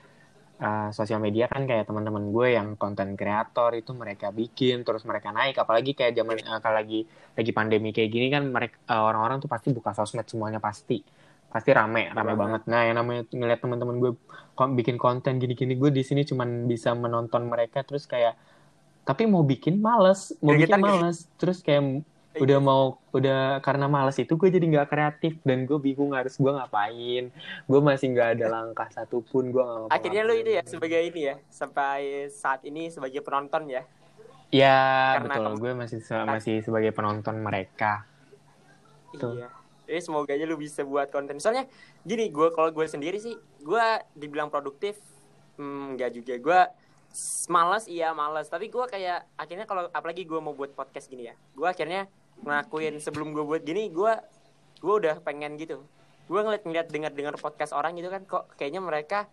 uh, sosial media kan kayak teman-teman gue yang konten kreator itu mereka bikin terus mereka naik. Apalagi kayak zaman uh, kalau lagi lagi pandemi kayak gini kan mereka uh, orang-orang tuh pasti buka sosmed semuanya pasti. Pasti rame rame banget. Nah yang namanya ngeliat teman-teman gue bikin konten gini-gini gue di sini cuman bisa menonton mereka terus kayak tapi mau bikin males mau bikin males. Terus kayak udah mau udah karena males itu gue jadi nggak kreatif dan gue bingung harus gue ngapain. Gue masih nggak ada (laughs) langkah satupun gue nggak akhirnya lu itu ya sebagai ini ya sampai saat ini sebagai penonton ya? Ya karena betul. gue masih masih sebagai penonton mereka. Tuh. iya. Jadi semoga aja lu bisa buat konten. Misalnya gini gue kalau gue sendiri sih gue dibilang produktif hmm, nggak juga. Gue malas iya malas tapi gue kayak akhirnya kalau apalagi gue mau buat podcast gini ya gue akhirnya ngelakuin sebelum gue buat gini gue gue udah pengen gitu gue ngeliat ngeliat dengar dengar podcast orang gitu kan kok kayaknya mereka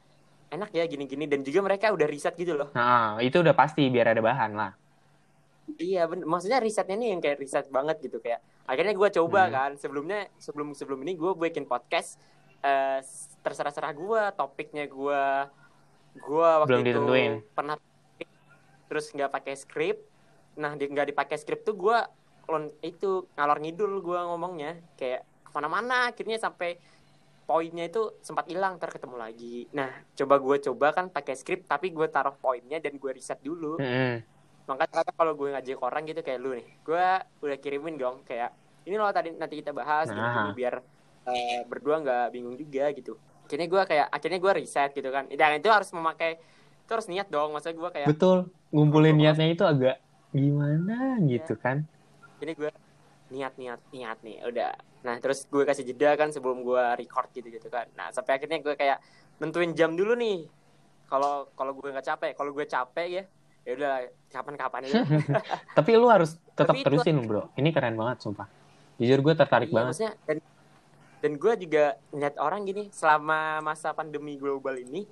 enak ya gini gini dan juga mereka udah riset gitu loh nah itu udah pasti biar ada bahan lah iya bener. maksudnya risetnya nih yang kayak riset banget gitu kayak akhirnya gue coba hmm. kan sebelumnya sebelum sebelum ini gue bikin podcast uh, terserah serah gue topiknya gue gue waktu Belum itu ditentuin. pernah terus nggak pakai skrip nah di, nggak dipakai skrip tuh gue itu ngalor ngidul gue ngomongnya. Kayak ke mana-mana akhirnya sampai poinnya itu sempat hilang ntar ketemu lagi. Nah coba gue coba kan pakai skrip tapi gue taruh poinnya dan gue riset dulu. -hmm makanya kalau gue ngajak orang gitu kayak lu nih gue udah kirimin dong kayak ini loh tadi nanti kita bahas gitu, gitu biar uh, berdua nggak bingung juga gitu. Akhirnya gue kayak akhirnya gue riset gitu kan. Dan itu harus memakai itu harus niat dong. Masa gue kayak betul. Ngumpulin niatnya itu agak gimana ya. gitu kan ini gue niat niat niat nih udah nah terus gue kasih jeda kan sebelum gue record gitu gitu kan nah sampai akhirnya gue kayak nentuin jam dulu nih kalau kalau gue nggak capek kalau gue capek ya ya udah kapan-kapan itu. (laughs) Tapi lu harus tetap Tapi terusin itu... bro. Ini keren banget sumpah. Jujur gue tertarik iya, banget. dan dan gue juga ngeliat orang gini selama masa pandemi global ini,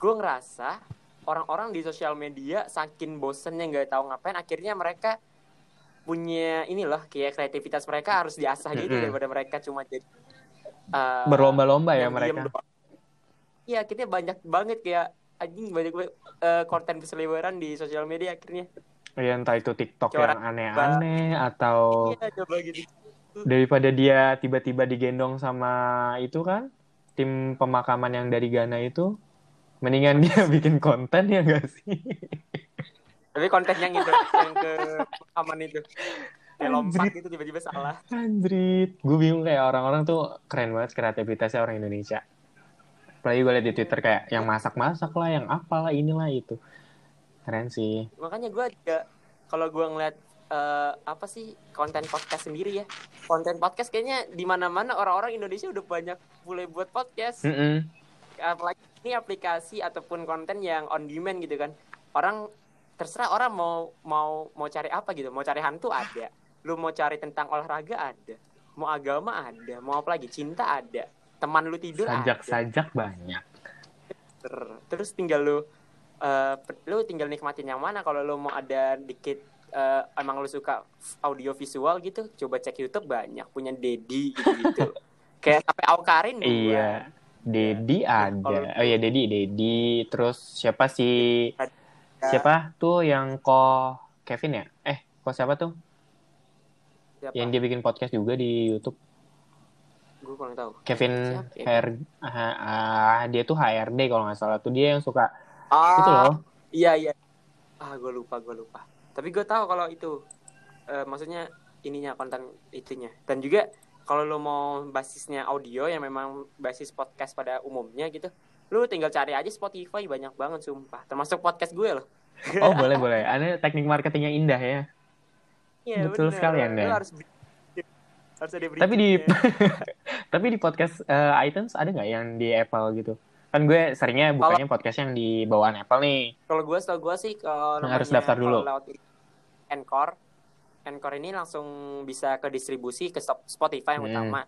gue ngerasa orang-orang di sosial media saking bosennya nggak tahu ngapain, akhirnya mereka punya inilah kayak kreativitas mereka harus diasah gitu mm -hmm. daripada mereka cuma jadi uh, berlomba-lomba ya mereka. Iya, akhirnya banyak banget kayak anjing banyak uh, konten berseliweran di sosial media akhirnya. Ya entah itu TikTok Coba yang aneh-aneh atau iya, coba gitu. daripada dia tiba-tiba digendong sama itu kan tim pemakaman yang dari Ghana itu mendingan dia (laughs) bikin konten ya gak sih? Tapi konten yang itu yang ke pemakaman itu kayak lompat gitu tiba-tiba salah. Andrit, gue bingung kayak orang-orang tuh keren banget kreativitasnya orang Indonesia apalagi gue liat di Twitter kayak yang masak-masak lah, yang apalah inilah itu. Keren sih. Makanya gue juga kalau gue ngeliat uh, apa sih konten podcast sendiri ya. Konten podcast kayaknya di mana-mana orang-orang Indonesia udah banyak mulai buat podcast. Mm -hmm. Apalagi ini aplikasi ataupun konten yang on demand gitu kan. Orang terserah orang mau mau mau cari apa gitu. Mau cari hantu ada. Lu mau cari tentang olahraga ada. Mau agama ada. Mau apa lagi? Cinta ada teman lu tidur sajak-sajak banyak terus tinggal lu uh, lu tinggal nikmatin yang mana kalau lu mau ada dikit uh, emang lu suka audio visual gitu coba cek YouTube banyak punya Dedi gitu gitu (laughs) kayak sampai Aukarin iya Dedi ya. ada oh iya Dedi Dedi terus siapa sih siapa tuh yang ko Kevin ya eh kok siapa tuh siapa? yang dia bikin podcast juga di YouTube gue kurang tahu. Kevin Siapa ya? HR ah, dia tuh HRD kalau nggak salah tuh dia yang suka Ah, itu loh Iya iya. Ah gue lupa gue lupa. Tapi gue tahu kalau itu eh, maksudnya ininya konten itunya. Dan juga kalau lo mau basisnya audio yang memang basis podcast pada umumnya gitu, lu tinggal cari aja Spotify banyak banget sumpah. Termasuk podcast gue loh. (laughs) oh boleh boleh ada teknik marketing yang indah ya Iya, Betul bener. sekali, Lu Anda. harus harus ada tapi di (laughs) tapi di podcast eh, iTunes ada nggak yang di Apple gitu kan gue seringnya bukannya podcast yang di bawaan Apple nih Kalau gue setahu gue sih kalau Nah, harus daftar dulu. lewat Anchor, Anchor ini langsung bisa ke distribusi ke Spotify yang Hmm. utama.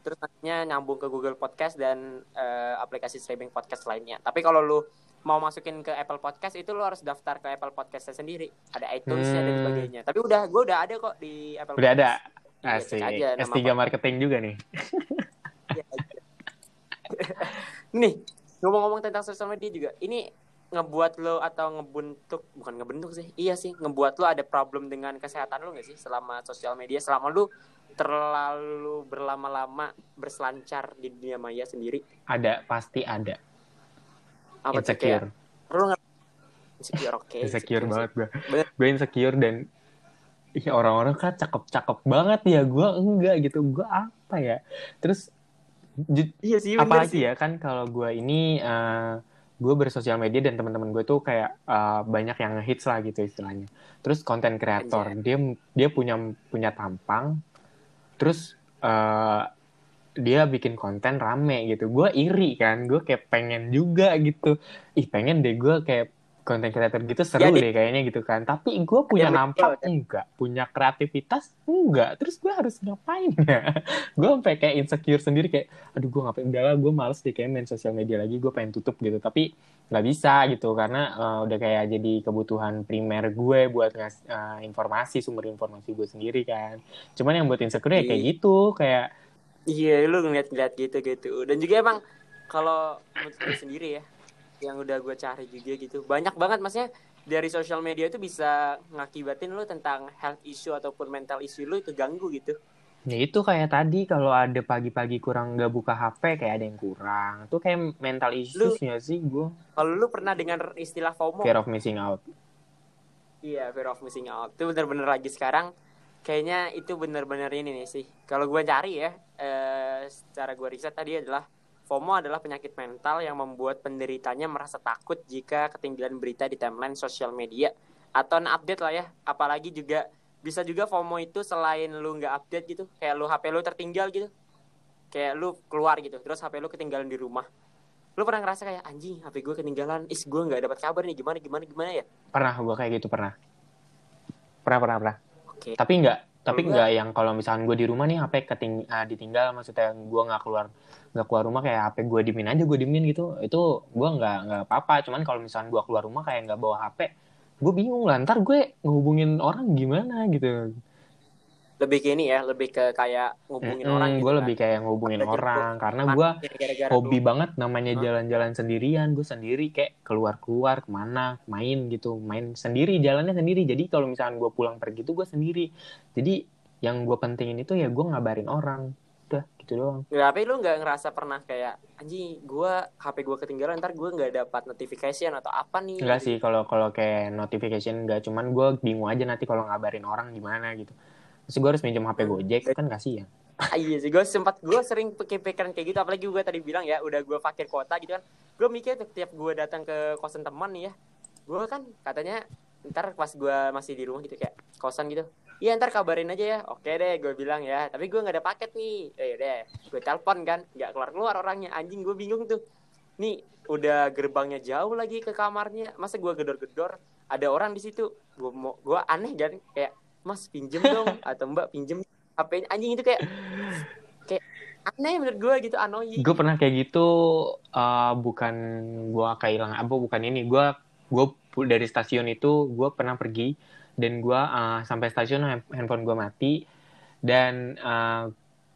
Terus nantinya nyambung ke Google Podcast dan eh, aplikasi streaming podcast lainnya. Tapi kalau lu mau masukin ke Apple Podcast itu lu harus daftar ke Apple Podcast sendiri. Ada iTunes-nya dan Hmm. sebagainya. Tapi udah gue udah ada kok di Apple udah ada Podcast. Iya, asik cek aja nama S3 marketing juga nih Iya, iya. (laughs) Nih, ngomong-ngomong tentang sosial media juga, ini ngebuat lo atau ngebentuk bukan ngebentuk sih, iya sih ngebuat lo ada problem dengan kesehatan lo nggak sih selama sosial media, selama lo terlalu berlama-lama berselancar di dunia maya sendiri? ada pasti ada Apa insecure lo insecure, oke. (laughs) insecure sih. banget gue Bener. gue insecure dan Iya orang-orang kan cakep-cakep banget ya gue enggak gitu gue apa ya terus Iya sih, apalagi sih. ya kan kalau gue ini eh, gue bersosial media dan teman-teman gue tuh kayak eh, banyak yang ngehits lah gitu istilahnya. Terus konten kreator dia dia punya punya tampang. Terus eh, dia bikin konten rame gitu. Gue iri kan gue kayak pengen juga gitu. Ih pengen deh gue kayak konten kreator gitu seru Ya, deh kayaknya gitu kan. Tapi gue punya Biar nampak betul, enggak? Punya kreativitas enggak? Terus gue harus ngapain ya? (laughs) Gue sampai kayak insecure sendiri kayak aduh gue ngapain? Udah lah gue males deh kayak main sosial media lagi gue pengen tutup gitu. Tapi nggak bisa gitu karena eh, udah kayak jadi kebutuhan primer gue buat ngasih eh, informasi sumber informasi gue sendiri kan. Cuman yang buat insecure ya kayak Iya. gitu kayak Iya, lu ngeliat-ngeliat gitu-gitu. Dan juga emang kalau menurut gue sendiri ya, yang udah gue cari juga gitu, banyak banget maksudnya dari sosial media itu bisa ngakibatin lu tentang health issue ataupun mental issue lu itu ganggu gitu. ya itu kayak tadi kalau ada pagi-pagi kurang nggak buka HP kayak ada yang kurang tuh kayak mental issues nggak sih gue Kalau lu pernah dengar istilah FOMO? fear of missing out Iya, fear of missing out. Itu bener-bener lagi sekarang kayaknya itu bener-bener ini nih sih. Kalau gue cari ya, eh, secara gue riset tadi adalah FOMO adalah penyakit mental yang membuat penderitanya merasa takut jika ketinggalan berita di timeline sosial media atau update lah ya. Apalagi juga bisa juga FOMO itu selain lu nggak update gitu, kayak lu HP lu tertinggal gitu, kayak lu keluar gitu, terus HP lu ketinggalan di rumah. Lu pernah ngerasa kayak anjing HP gue ketinggalan, is gue nggak dapat kabar nih gimana gimana gimana ya? pernah gue kayak gitu pernah pernah pernah pernah Oke. tapi nggak tapi Kalau nggak yang kalau misalkan gue di rumah nih HP keting ah, ditinggal maksudnya gue nggak keluar nggak keluar rumah kayak HP gue dimin aja gue dimin gitu. Itu gue nggak nggak apa-apa. Cuman kalau misalkan gue keluar rumah kayak nggak bawa HP gue bingung lah. Ntar gue ngehubungin orang gimana gitu lebih ke ini ya lebih ke kayak ngubungin Mm-mm, orang gitu gue kan. lebih kayak ngehubungin Ada jemput, orang karena Mana gue ya, gara-gara hobi lu- banget namanya jalan-jalan sendirian. Gue sendiri kayak keluar-keluar ke mana main gitu main sendiri jalannya sendiri. Jadi kalau misalkan gue pulang pergi tuh gue sendiri. Jadi yang gue pentingin itu ya gue ngabarin orang. Udah gitu doang. Nggak, tapi lu nggak ngerasa pernah kayak anjing gua HP gua ketinggalan ntar gua nggak dapat notification atau apa nih? Enggak sih kalau kalau kayak notification enggak cuman gue bingung aja nanti kalau ngabarin orang gimana gitu Terus gue harus minjem HP Gojek kan kasihan. Ah, iya sih gue sempat gue sering kepikiran kayak gitu apalagi gue tadi bilang ya udah gue fakir kota gitu kan. Gue mikir tiap gue datang ke kosan teman nih ya gue kan katanya ntar pas gue masih di rumah gitu kayak kosan gitu iya ntar kabarin aja ya. Oke deh gue bilang ya tapi gue nggak ada paket nih. Eh deh gue telepon kan nggak keluar keluar orangnya. Anjing gue bingung tuh. Nih udah gerbangnya jauh lagi ke kamarnya masa gue gedor-gedor? Ada orang di situ. Gue mau gue aneh kan kayak mas pinjem dong. (laughs) Atau mbak pinjem HP anjing itu kayak kayak aneh menurut gue gitu annoying. Gue pernah kayak gitu eh, bukan gue kehilangan apa bukan ini gue gue dari stasiun itu gue pernah pergi dan gue eh, sampai stasiun hand- handphone gue mati dan eh,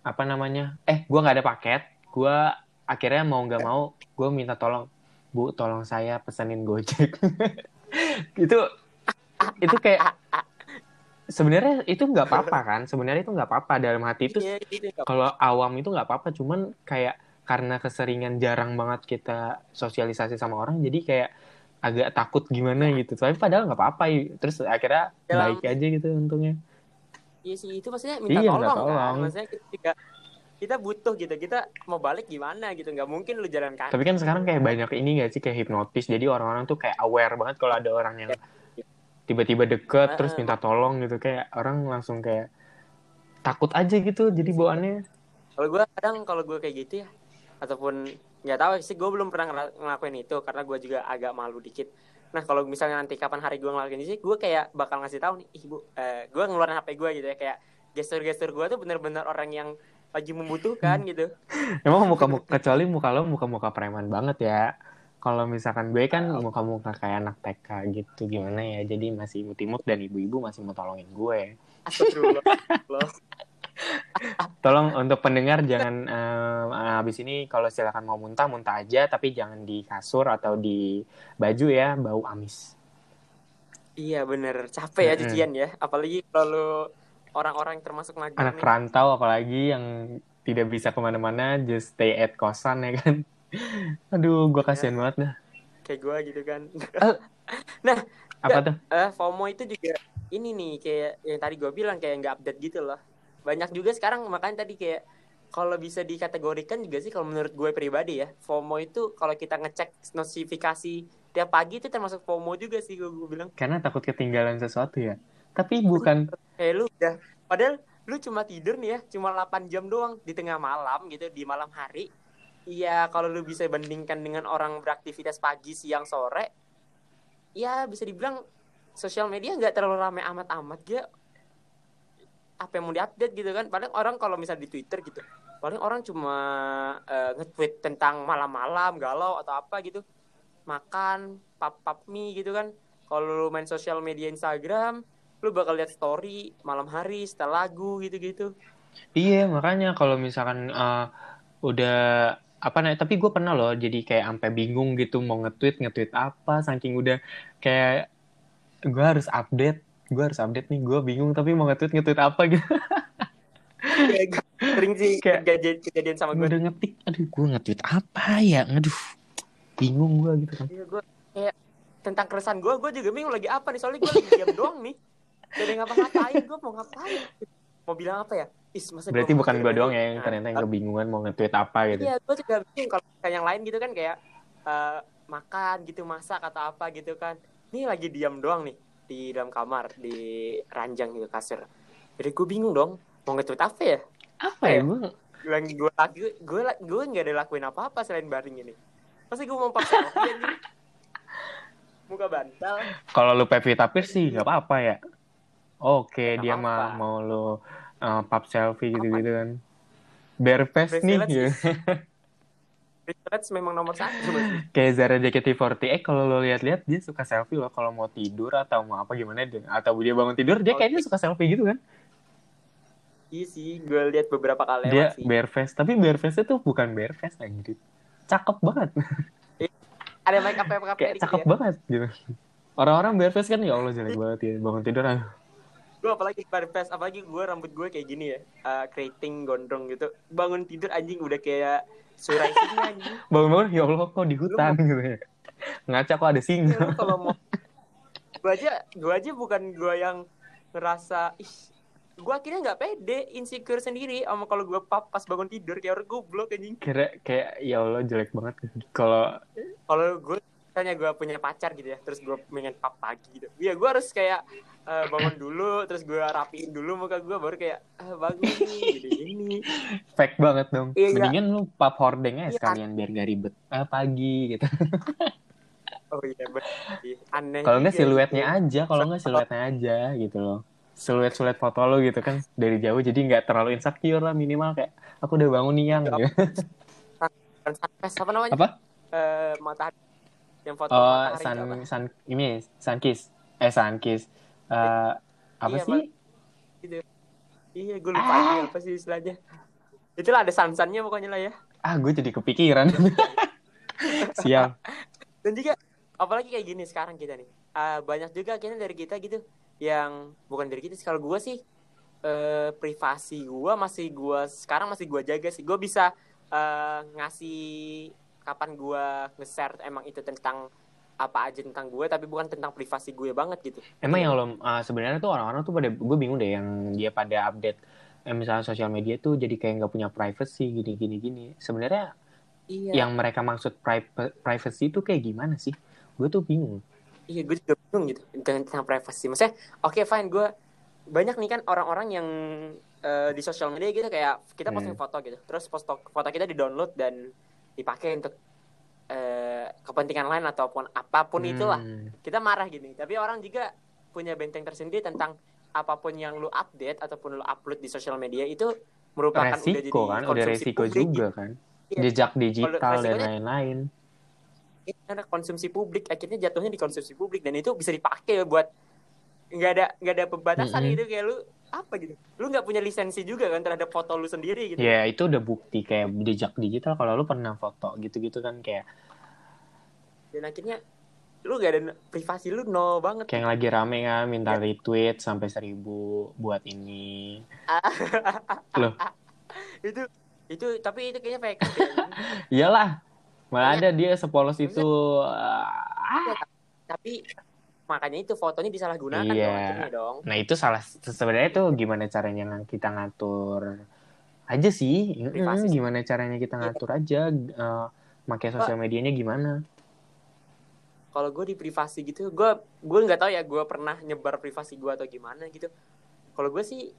apa namanya eh gue nggak ada paket gue akhirnya mau nggak mau gue minta tolong bu tolong saya pesenin gojek. (laughs) Itu itu kayak (laughs) sebenarnya itu nggak apa-apa kan? Sebenarnya itu nggak apa-apa. Dalam hati itu Iya, kalau awam itu nggak apa-apa. Cuman kayak karena keseringan jarang banget kita sosialisasi sama orang jadi kayak agak takut gimana gitu. Tapi padahal nggak apa-apa. Terus akhirnya Dalam- baik aja gitu untungnya. Iya sih itu maksudnya minta Iya, minta tolong, kan. tolong. Maksudnya kita, kita butuh gitu. Kita mau balik gimana gitu. Nggak mungkin lu jalan kaki. tapi kan sekarang kayak banyak ini nggak sih? Kayak hipnotis. Jadi orang-orang tuh kayak aware banget kalau ada orang yang tiba-tiba deket terus Heeh. minta tolong gitu kayak orang langsung kayak takut aja gitu jadi bawaannya Kalau gue kadang kalau gue kayak gitu ya ataupun nggak tahu sih gue belum pernah ngela- ngelakuin itu karena gue juga agak malu dikit. Nah kalau misalnya nanti kapan hari gue ngelakuin itu, gue kayak bakal ngasih tahu nih, ibu, eh, gue ngeluarin HP gue gitu ya kayak gestur-gestur gue tuh bener-bener orang yang lagi membutuhkan (laughs) gitu. Emang muka muka kecuali muka lo muka muka preman banget ya. Kalau misalkan gue kan muka muka kayak anak TK gitu gimana ya. Jadi masih imut-imut dan ibu-ibu masih mau tolongin gue. (laughs) Tolong untuk pendengar jangan eh, habis ini kalau silakan mau muntah muntah aja tapi jangan di kasur atau di baju ya bau amis. Iya bener capek ya Mm-mm. cucian ya. Apalagi kalau orang-orang termasuk magang Anak nih. rantau apalagi yang tidak bisa ke mana-mana just stay at kosan ya kan. Aduh, gue kasihan banget dah. kayak gue gitu kan. (laughs) Apa tuh? eh FOMO itu juga ini nih kayak yang tadi gue bilang kayak nggak update gitu loh. Banyak juga sekarang makanya tadi kayak kalau bisa dikategorikan juga sih kalau menurut gue pribadi ya FOMO itu kalau kita ngecek notifikasi tiap pagi itu termasuk FOMO juga sih gue, gue bilang Karena takut ketinggalan sesuatu ya. Tapi bukan kayak (laughs) lu udah padahal lu cuma tidur nih ya cuma 8 jam doang di tengah malam gitu di malam hari Iya kalau lu bisa bandingkan dengan orang beraktivitas pagi siang sore ya bisa dibilang sosial media nggak terlalu ramai amat-amat ya apa yang mau diupdate gitu kan? Paling orang kalau misal di Twitter gitu paling orang cuma eh, nge-tweet tentang malam-malam galau atau apa gitu. Makan pap pap mie gitu kan. Kalau lu main sosial media Instagram lu bakal lihat story malam hari setel lagu gitu-gitu. Iya, makanya kalau misalkan eh, udah apa namanya, tapi gue pernah loh jadi kayak sampai bingung gitu mau nge-tweet, nge-tweet apa, saking udah kayak gue harus update, gue harus update nih, gue bingung tapi mau nge-tweet, nge-tweet apa gitu. (laughs) sering sih Kayak- kejadian, kejadian sama gue udah ngetik, aduh gue nge-tweet apa ya, aduh bingung gue gitu kan. Iya, gue kayak tentang keresahan gue gue juga bingung lagi apa nih soalnya gue lagi diam doang nih. Gak ada ngapa-ngapain gue mau ngapain? Mau bilang apa ya Is, masa Berarti bukan gue doang ya yang ternyata yang kebingungan mau nge-tweet apa gitu. Iya, gue juga bingung kalau kayak yang lain gitu kan kayak eh, makan gitu masak atau apa gitu kan. Ini lagi diam doang nih di dalam kamar di ranjang gitu kasur. Jadi gue bingung dong mau nge-tweet apa ya? Apa ya gue? Lagi gue lagi gue gue nggak ada lakuin apa-apa selain baring ini. Pasti gue mau anjing. (laughs) Muka bantal. Kalau lu Pevita Pierce sih nggak apa-apa ya. Oke, Nggak dia mah mau lu uh, pub selfie gitu-gitu kan. Bare face nih. Gitu. (laughs) Privilege memang nomor satu. Kayak Zara JKT48 eh kalau lo lihat-lihat dia suka selfie loh kalau mau tidur atau mau apa gimana dia atau dia bangun tidur dia kayaknya suka selfie gitu kan. Iya sih, gue lihat beberapa kali Dia sih. bare face, tapi bare face itu bukan bare face anjir. Cakep banget. Ada make up make up Kayak cakep banget gitu. Orang-orang bare face kan ya Allah jelek banget ya bangun tidur ah. Gue apalagi pada face apalagi gue rambut gue kayak gini ya. Uh, keriting gondrong gitu. Bangun tidur anjing udah kayak surai singa anjing. (laughs) Bangun-bangun ya Allah kok di hutan gitu ya. Ngaca kok ada Ya, singa. lu kalau mau. Gue aja gue aja bukan gue yang ngerasa ih gue akhirnya nggak pede insecure sendiri sama kalau gue pap pas bangun tidur kayak orang goblok anjing. Kira kayak ya Allah jelek banget. Kalau kalau gue misalnya gue punya pacar gitu ya terus gue pengen pap pagi gitu ya gue harus kayak eh, bangun dulu terus gue rapiin dulu muka gue baru kayak ah, bagus nih gini gini fake banget dong. Iya. Mendingan lu pap hordeng aja Iya. sekalian biar gak ribet. Ah, pagi gitu. (laughs) oh iya bener aneh Kalau nggak siluetnya gitu. aja, kalau nggak siluetnya aja gitu loh. Siluet-siluet foto lo gitu kan dari jauh jadi nggak terlalu insecure lah minimal kayak aku udah bangun nih yang gitu. Bukan sunrise apa namanya apa? Eh, matahari yang foto Oh, sun apa? sun ini sun kiss. Eh sun kiss. Eh, apa Iya, sih? iya gue lupa Ah. apa sih istilahnya itulah ada sansannya pokoknya lah ya Ah, gue jadi kepikiran. (laughs) Sial. dan juga apalagi kayak gini sekarang kita nih Eh, banyak juga akhirnya dari kita gitu yang bukan dari kita kalau gue sih eh, privasi gue masih gue sekarang masih gue jaga sih gue bisa eh, ngasih kapan gue nge-share emang itu tentang apa aja tentang gue tapi bukan tentang privasi gue banget gitu Emang yang lo uh, sebenarnya tuh orang-orang tuh pada gue bingung deh yang dia pada update eh, misalnya sosial media tuh jadi kayak nggak punya privacy gini gini gini. Sebenarnya iya yang mereka maksud pri- privacy itu kayak gimana sih? Gue tuh bingung. iya gue juga bingung gitu tentang, tentang privasi maksudnya oke fine gue banyak nih kan orang-orang yang eh, di sosial media gitu kayak kita posting Hmm. foto gitu terus foto foto kita di download dan dipakai untuk eh, kepentingan lain ataupun apa pun itulah Hmm. kita marah gini tapi orang juga punya benteng tersendiri tentang apa pun yang lu update ataupun lu upload di sosial media itu merupakan udah jadi resiko kan, udah resiko publik juga kan. Iya. Jejak digital dan lain-lain. gitu. karena konsumsi publik akhirnya jatuhnya di konsumsi publik dan itu bisa dipakai buat nggak ada nggak ada pembatasan Mm-mm. gitu kayak lu apa gitu lu nggak punya lisensi juga kan terhadap foto lu sendiri gitu Ya itu udah bukti kayak jejak digital kalau lu pernah foto gitu-gitu kan kayak dan akhirnya lu gak ada privasi lu no banget kayak yang lagi rame kan minta Ya. retweet sampai seribu buat ini. (laughs) Loh. itu itu tapi itu kayaknya fake ya. (laughs) Iyalah. Malah Iya. ada dia sepolos itu ah, tapi makanya itu fotonya disalahgunakan Iya. dong Nah itu salah sebenarnya tuh gimana caranya kita ngatur aja sih, Privasi. gimana caranya kita Iya. ngatur aja, eh pakai sosial medianya gimana? kalau gue di privasi gitu gue gue nggak tahu ya gue pernah nyebar privasi gue atau gimana gitu kalau gue sih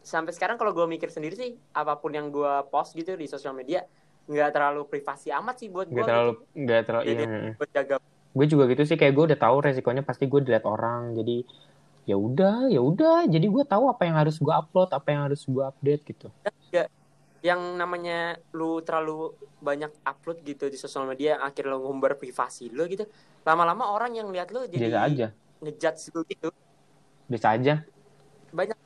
sampai sekarang kalau gue mikir sendiri sih apa pun yang gue post gitu di sosial media nggak terlalu privasi amat sih buat gue Gak terlalu, gak terlalu, Jadi- iya. jaga Gue juga gitu sih, kayak gue udah tahu resikonya pasti gue dilihat orang, jadi ya udah, ya udah, jadi gue tahu apa yang harus gue upload, apa yang harus gue update gitu. yang namanya lu terlalu banyak upload gitu di sosial media akhirnya lu ngumbar privasi lu gitu lama-lama orang yang lihat lu jadi Biasa aja, ngejudge lu gitu. Biasa aja. banyak.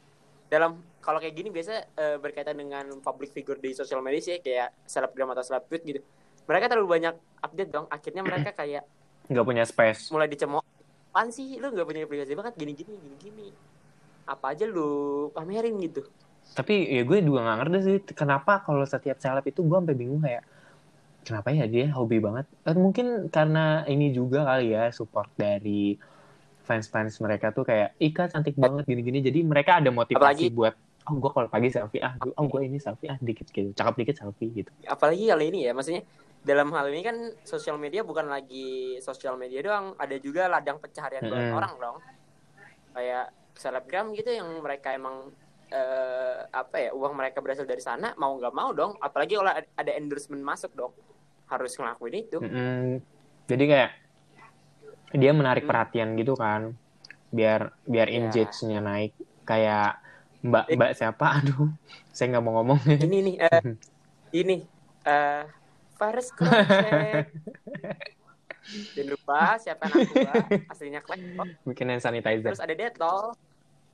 Dalam kalau kayak gini biasa eh, berkaitan dengan public figure di sosial media sih kayak selebgram atau selebgram gitu. Mereka terlalu banyak update dong. Akhirnya mereka kayak Nggak punya space. mulai dicemooh apaan sih lu nggak punya privasi banget gini gini gini gini apa aja lu pamerin gitu Tapi ya gue juga nggak ngerti sih kenapa kalau setiap seleb itu gue sampai bingung kayak kenapa ya dia hobi banget. Eh, mungkin karena ini juga kali ya support dari fans-fans mereka tuh kayak Ika cantik banget gini-gini. Jadi mereka ada motivasi Apalagi- buat oh gue kalau pagi selfie ah gue- oh gue ini selfie ah dikit gitu cakep dikit selfie gitu. apalagi kali ini ya maksudnya dalam hal ini kan sosial media bukan lagi sosial media doang ada juga ladang pencaharian buat Mm-mm. orang dong kayak selebgram gitu yang mereka emang eh, apa ya uang mereka berasal dari sana mau nggak mau dong apalagi kalau ada- endorsement masuk dong harus ngelakuin itu Mm-mm. Jadi kayak dia menarik Hmm. perhatian gitu kan biar biar Ya. engage-nya naik kayak mbak mbak siapa (laughs) aduh saya nggak mau ngomong ini nih eh, (laughs) ini eh virus crochet jangan lupa siapa anak gua aslinya kok bikin hand sanitizer. Terus ada detol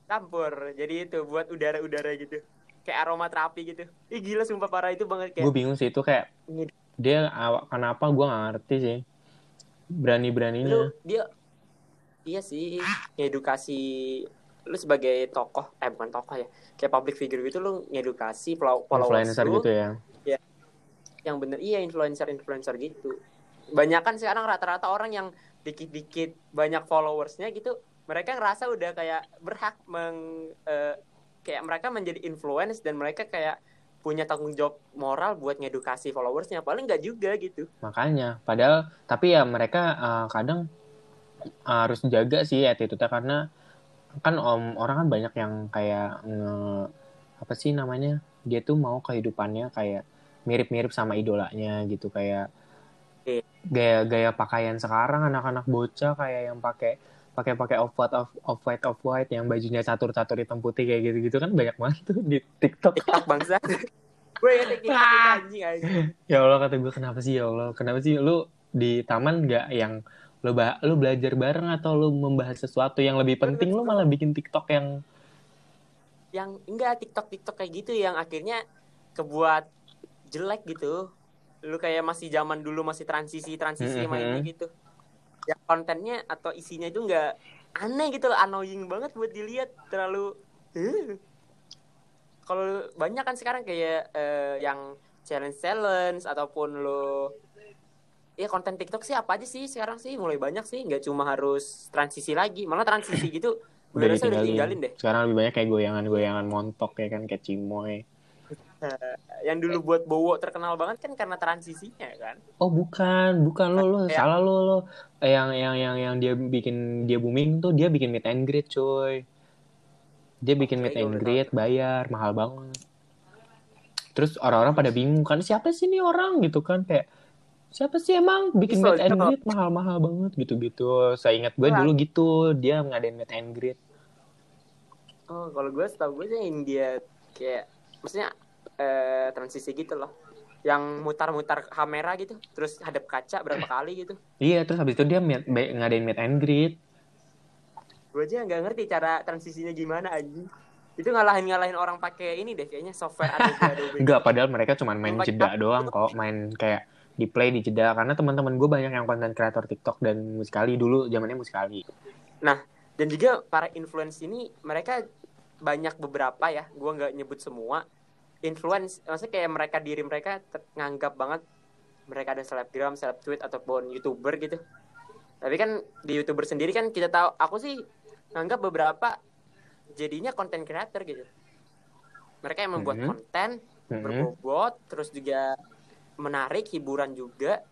campur. Jadi itu buat udara-udara gitu. Kayak aromaterapi gitu. Ih gila sumpah parah. Itu banget gue kayak bingung sih itu kayak dia kenapa gue nggak ngerti sih. Berani lu dia iya sih. Edukasi lu sebagai tokoh eh bukan tokoh ya. Kayak public figure gitu lu ngedukasi follow- followers influencer lu gitu ya yang bener. Iya influencer influencer gitu. Banyak kan sekarang rata-rata orang yang dikit-dikit banyak followersnya gitu mereka ngerasa udah kayak berhak meng eh, kayak mereka menjadi influence dan mereka kayak punya tanggung jawab moral buat ngedukasi followersnya. Paling nggak juga gitu. Makanya padahal tapi ya mereka uh, kadang harus jaga sih attitude-nya karena kan om orang kan banyak yang kayak nge, apa sih namanya dia tuh mau kehidupannya kayak mirip-mirip sama idolanya gitu kayak gaya-gaya pakaian sekarang anak-anak bocah kayak yang pakai pakai pakai off white off, off white off white yang bajunya catur-catur hitam putih kayak gitu-gitu kan banyak banget tuh di TikTok. TikTok bangsa. (laughs) Gue ya anjing anjing. Ya Allah kata gue kenapa sih ya Allah? Kenapa sih lu di taman nggak yang lu ba- lu belajar bareng atau lu membahas sesuatu yang lebih penting? Lu malah bikin TikTok yang yang enggak TikTok TikTok kayak gitu yang akhirnya kebuat jelek gitu. Lu kayak masih zaman dulu masih transisi transisi Mhm. mainnya gitu. Ya kontennya atau isinya itu enggak aneh gitu loh annoying banget buat dilihat. Terlalu uh. kalau banyak kan sekarang kayak uh, yang challenge challenge ataupun lo ya konten TikTok sih apa aja sih sekarang sih? Mulai banyak sih nggak cuma harus transisi lagi. Malah transisi gitu. Udah ditinggalin. udah ditinggalin deh. Sekarang lebih banyak kayak goyangan-goyangan montok ya kan kayak cimoy yang dulu buat Bowo terkenal banget kan karena transisinya kan? Oh bukan bukan. Lo lo ya. salah lo lo. Yang yang yang yang dia bikin dia booming tuh dia bikin meet and greet coy. Dia bikin meet and greet bayar mahal banget. Terus orang-orang pada bingung kan siapa sih ini orang gitu kan? Kayak siapa sih emang bikin meet and greet mahal-mahal banget gitu-gitu. Saya ingat gue dulu gitu dia ngadain meet and greet. Oh kalau gue setahu gue sih India kayak maksudnya eh, transisi gitu loh. Yang mutar-mutar kamera gitu terus hadap kaca berapa kali gitu. Iya terus habis itu dia meet, ngadain meet and greet. Gue aja nggak ngerti cara transisinya gimana aja itu ngalahin ngalahin orang pakai ini deh kayaknya software Adobe (laughs) Adobe. Enggak padahal mereka cuma main jeda doang kok main kayak di play di jeda. Karena teman-teman gue banyak yang konten kreator TikTok dan musikali dulu zamannya musikali. Nah dan juga para influence ini mereka banyak beberapa ya gue nggak nyebut semua influence maksudnya kayak mereka diri mereka nganggap banget mereka ada selebgram, seleb tweet ataupun youtuber gitu. Tapi kan di youtuber sendiri kan kita tahu aku sih nganggap beberapa jadinya konten creator gitu. Mereka yang membuat mm -hmm. konten mm -hmm. berbobot, terus juga menarik, hiburan juga.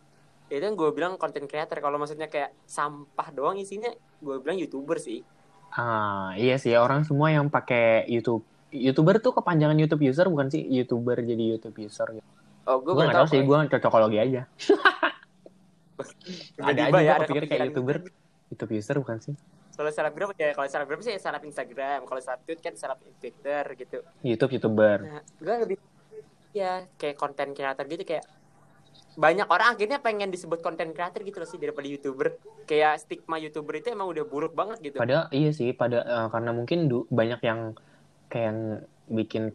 Itu yang gue bilang konten creator. Kalau maksudnya kayak sampah doang isinya, gue bilang youtuber sih. Ah iya sih orang semua yang pakai YouTube youtuber tuh kepanjangan YouTube user bukan sih youtuber jadi YouTube user gitu. Oh, gue gak tau sih, gue cocokologi aja. (laughs) ada aja ya, gue pikir kayak youtuber, YouTube user bukan sih? Kalau selebgram ya, kalau selebgram sih seleb Instagram, kalau seleb tweet kan seleb Twitter gitu. YouTube youtuber. Nah, gue lebih ya kayak konten kreator gitu kayak banyak orang akhirnya pengen disebut konten kreator gitu loh sih daripada youtuber kayak stigma youtuber itu emang udah buruk banget gitu pada iya sih pada uh, karena mungkin banyak yang kayak bikin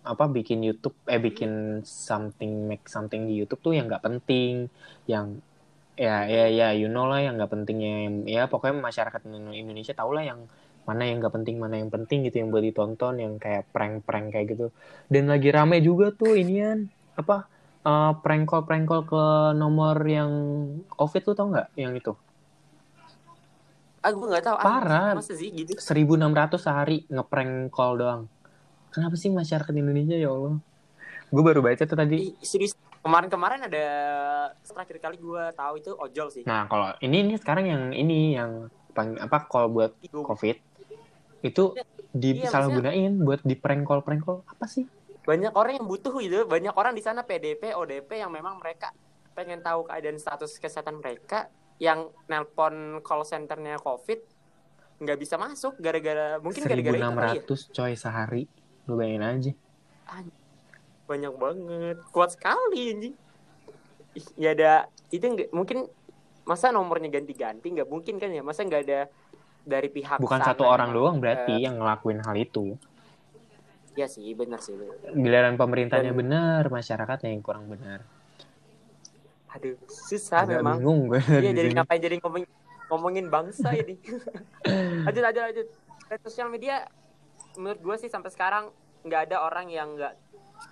apa bikin YouTube eh bikin something make something di YouTube tuh yang nggak penting yang ya ya ya you know lah yang nggak pentingnya ya pokoknya masyarakat Indonesia tau lah yang mana yang nggak penting mana yang penting gitu yang buat ditonton yang kayak prank-prank kayak gitu. Dan lagi rame juga tuh inian apa uh, prank call prank call ke nomor yang covid tuh tau nggak yang itu Ah, gue gak tahu. Ah, Parah. Masa sih gitu? 1600 sehari ngeprank call doang. Kenapa sih masyarakat Indonesia ya Allah? Gue baru baca tuh tadi. Serius. Kemarin-kemarin ada terakhir kali gue tahu itu ojol sih. Nah, kalau ini ini sekarang yang ini yang apa call buat COVID itu disalahgunain iya, buat di prank call prank call apa sih? Banyak orang yang butuh itu, banyak orang di sana PDP, ODP yang memang mereka pengen tahu keadaan status kesehatan mereka yang nelpon call centernya covid nggak bisa masuk gara-gara mungkin gara-gara itu kali ya. coy sehari. Lu bayangin aja. Banyak banget. Kuat sekali anjing. Ya ada itu nggak mungkin masa nomornya ganti-ganti? Nggak mungkin kan ya? Masa nggak ada dari pihak bukan satu orang doang berarti uh, yang ngelakuin hal itu. Ya sih benar sih giliran pemerintahnya Dan, benar masyarakatnya yang kurang benar aduh susah Agak memang. bingung gue iya jadi ngapain jadi ngomong ngomongin bangsa ini? (laughs) Lanjut lanjut lanjut. Sosial media menurut gue sih sampai sekarang nggak ada orang yang nggak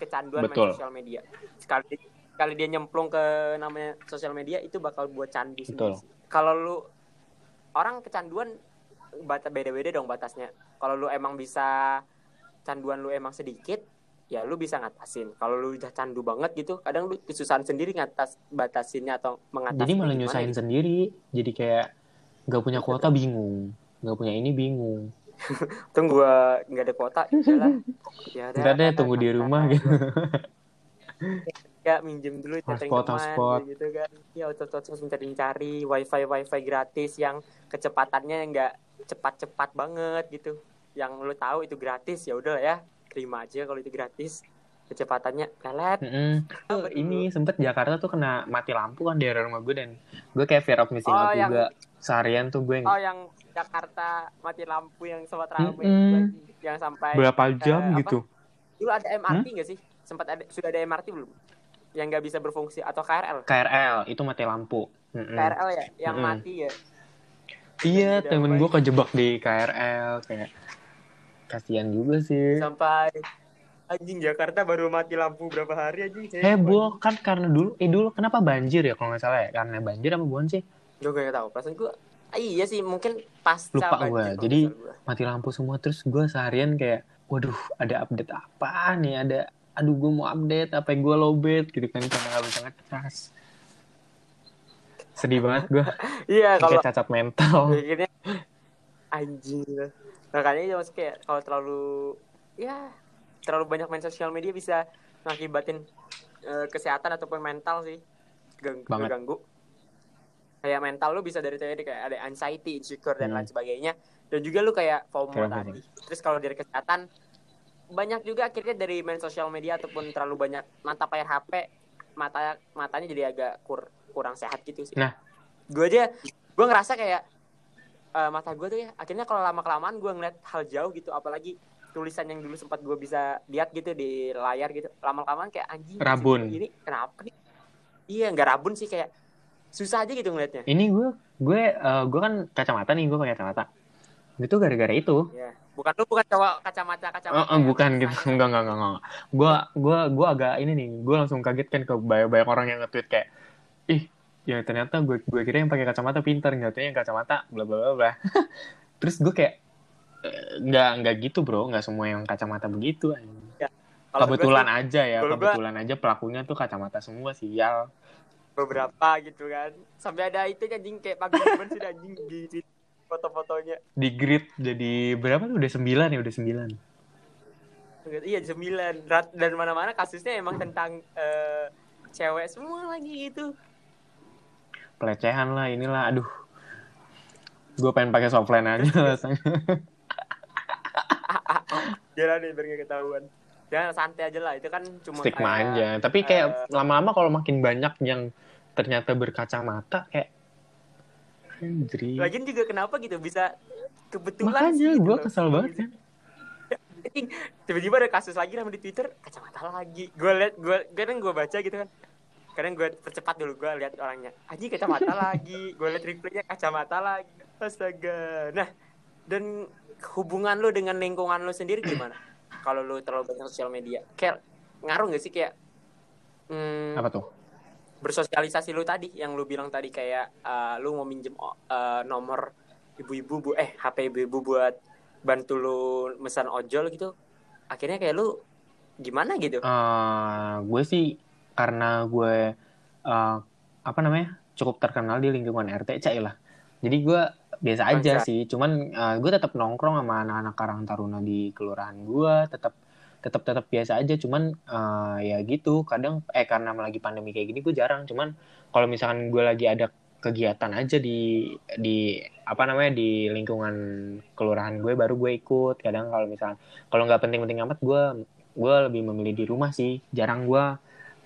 kecanduan Betul. main sosial media. Sekali kali dia nyemplung ke namanya sosial media itu bakal buat candu sendiri kalau lu orang kecanduan bata beda-beda dong batasnya. Kalau lu emang bisa canduan lu emang sedikit ya lu bisa ngatasin. Kalau lu udah candu banget gitu kadang lu kesusahan sendiri ngatas batasinnya atau mengatasi jadi malah nyusahin gitu. sendiri. Jadi kayak nggak punya kuota bingung. Nggak punya ini bingung. (laughs) Tunggu gua nggak ada kuota ya udah ya tunggu di rumah gitu. Ya minjem dulu hotspot hotspot. gitu kan. Ya auto terus mencari cari wifi wifi gratis yang kecepatannya nggak cepat-cepat banget gitu. Yang lu tahu itu gratis ya udah ya terima aja kalau itu gratis kecepatannya pelet. Mm -hmm. oh, ini sempet Jakarta tuh kena mati lampu kan di rumah gue dan gue kayak fear of missing oh, out yang, juga seharian tuh gue. Oh yang Jakarta mati lampu yang sempat ramai mm -hmm. yang sampai berapa jam uh, gitu? Apa? Dulu ada MRT hmm? nggak sih? Sempat ada sudah ada MRT belum? Yang nggak bisa berfungsi atau KRL? KRL itu mati lampu. Mm -hmm. KRL ya, yang mm -hmm. mati ya. iya temen gue kejebak di KRL kayak kasihan juga sih. Sampai anjing Jakarta baru mati lampu berapa hari anjing heboh kan karena dulu eh dulu kenapa banjir ya kalau nggak salah ya? Karena banjir apa bukan sih. Gue gak tahu. Perasaan gue ah, iya sih mungkin pasca Lupa banjir kalau Jadi- gua. mati lampu semua terus gue seharian kayak waduh ada update apa nih ada aduh gue mau update apa gue lowbat gitu kan karena nggak bisa ngecas sedih banget gue (laughs) iya kalau kayak cacat mental. anjing. Makanya ya maksudnya kayak kalau terlalu ya terlalu banyak main sosial media bisa ngakibatin eh, kesehatan ataupun mental sih Gang, Banget. ganggu kayak mental lu bisa dari tadi kayak ada anxiety insecure dan Hmm. lain sebagainya dan juga lu kayak FOMO Kayak tadi terus kalau dari kesehatan banyak juga akhirnya dari main sosial media ataupun terlalu banyak mantap layar HP mata matanya jadi agak kur, kurang sehat gitu sih Nah. gue aja gue ngerasa kayak eh, mata gue tuh ya akhirnya kalau lama kelamaan gue ngeliat hal jauh gitu apalagi tulisan yang dulu sempat gue bisa lihat gitu di layar gitu. Lama kelamaan kayak anjing Rabun. ini kenapa nih? Iya nggak rabun sih kayak susah aja gitu ngeliatnya. Ini gue gue eh, gue kan kacamata nih gue pakai kacamata. Itu gara-gara itu. Ya bukan lu bukan cowok kacamata kacamata. Oh, oh, bukan gitu. (laughs) Enggak enggak enggak enggak. Gue gue gue agak ini nih gue langsung kaget kan ke banyak banyak orang yang nge-tweet kayak ih ya ternyata gue gue kira yang pakai kacamata pintar ternyata yang kacamata bla bla bla bla. (laughs) Terus gue kayak eh, nggak nggak gitu bro. Nggak semua yang kacamata begitu gua kebetulan sih aja ya gua- kebetulan aja pelakunya tuh kacamata semua sial beberapa gitu kan. Sampai ada itu anjing kayak pagi sih anjing di foto-fotonya. Di grid jadi berapa tuh? Udah sembilan ya udah sembilan. Iya sembilan. Dan mana-mana kasusnya emang tentang eh, cewek semua lagi gitu pelecehan lah inilah aduh. Gue pengen pakai softline aja (laughs) rasanya. Jalan nih biar ketahuan. Jangan santai aja lah itu kan cuma stigma kayak- aja. Tapi kayak eh, lama-lama kalau makin banyak yang ternyata berkacamata kayak anjir. Lagian juga kenapa gitu bisa kebetulan makanya sih gitu gue loh. kesel banget kan. (laughs) Tiba-tiba ada kasus lagi nama di Twitter kacamata lagi. Gue liat gue kadang gue baca gitu kan kadang gue percepat dulu gue lihat orangnya. Anjing kacamata lagi. Gue liat replaynya kacamata lagi. Astaga. Nah dan hubungan lu dengan lingkungan lu sendiri gimana? Kalau lu terlalu banyak sosial media. Kayak ngaruh gak sih kayak hmm, apa tuh? bersosialisasi lu tadi? Yang lu bilang tadi kayak eh, lu mau minjem eh, nomor ibu-ibu bu eh HP ibu-ibu buat bantu lu mesan ojol gitu. Akhirnya kayak lu gimana gitu? Eh, gue sih karena gue eh, apa namanya cukup terkenal di lingkungan RT cai lah. Jadi gue biasa aja Biasa. sih cuman eh, gue tetap nongkrong sama anak-anak Karang Taruna di kelurahan gue tetap tetap tetap biasa aja. Cuman eh, ya gitu kadang eh karena lagi pandemi kayak gini gue jarang. Cuman kalau misalkan gue lagi ada kegiatan aja di di apa namanya di lingkungan kelurahan gue baru gue ikut. Kadang kalau misalkan kalau nggak penting-penting amat gue gue lebih memilih di rumah sih. Jarang gue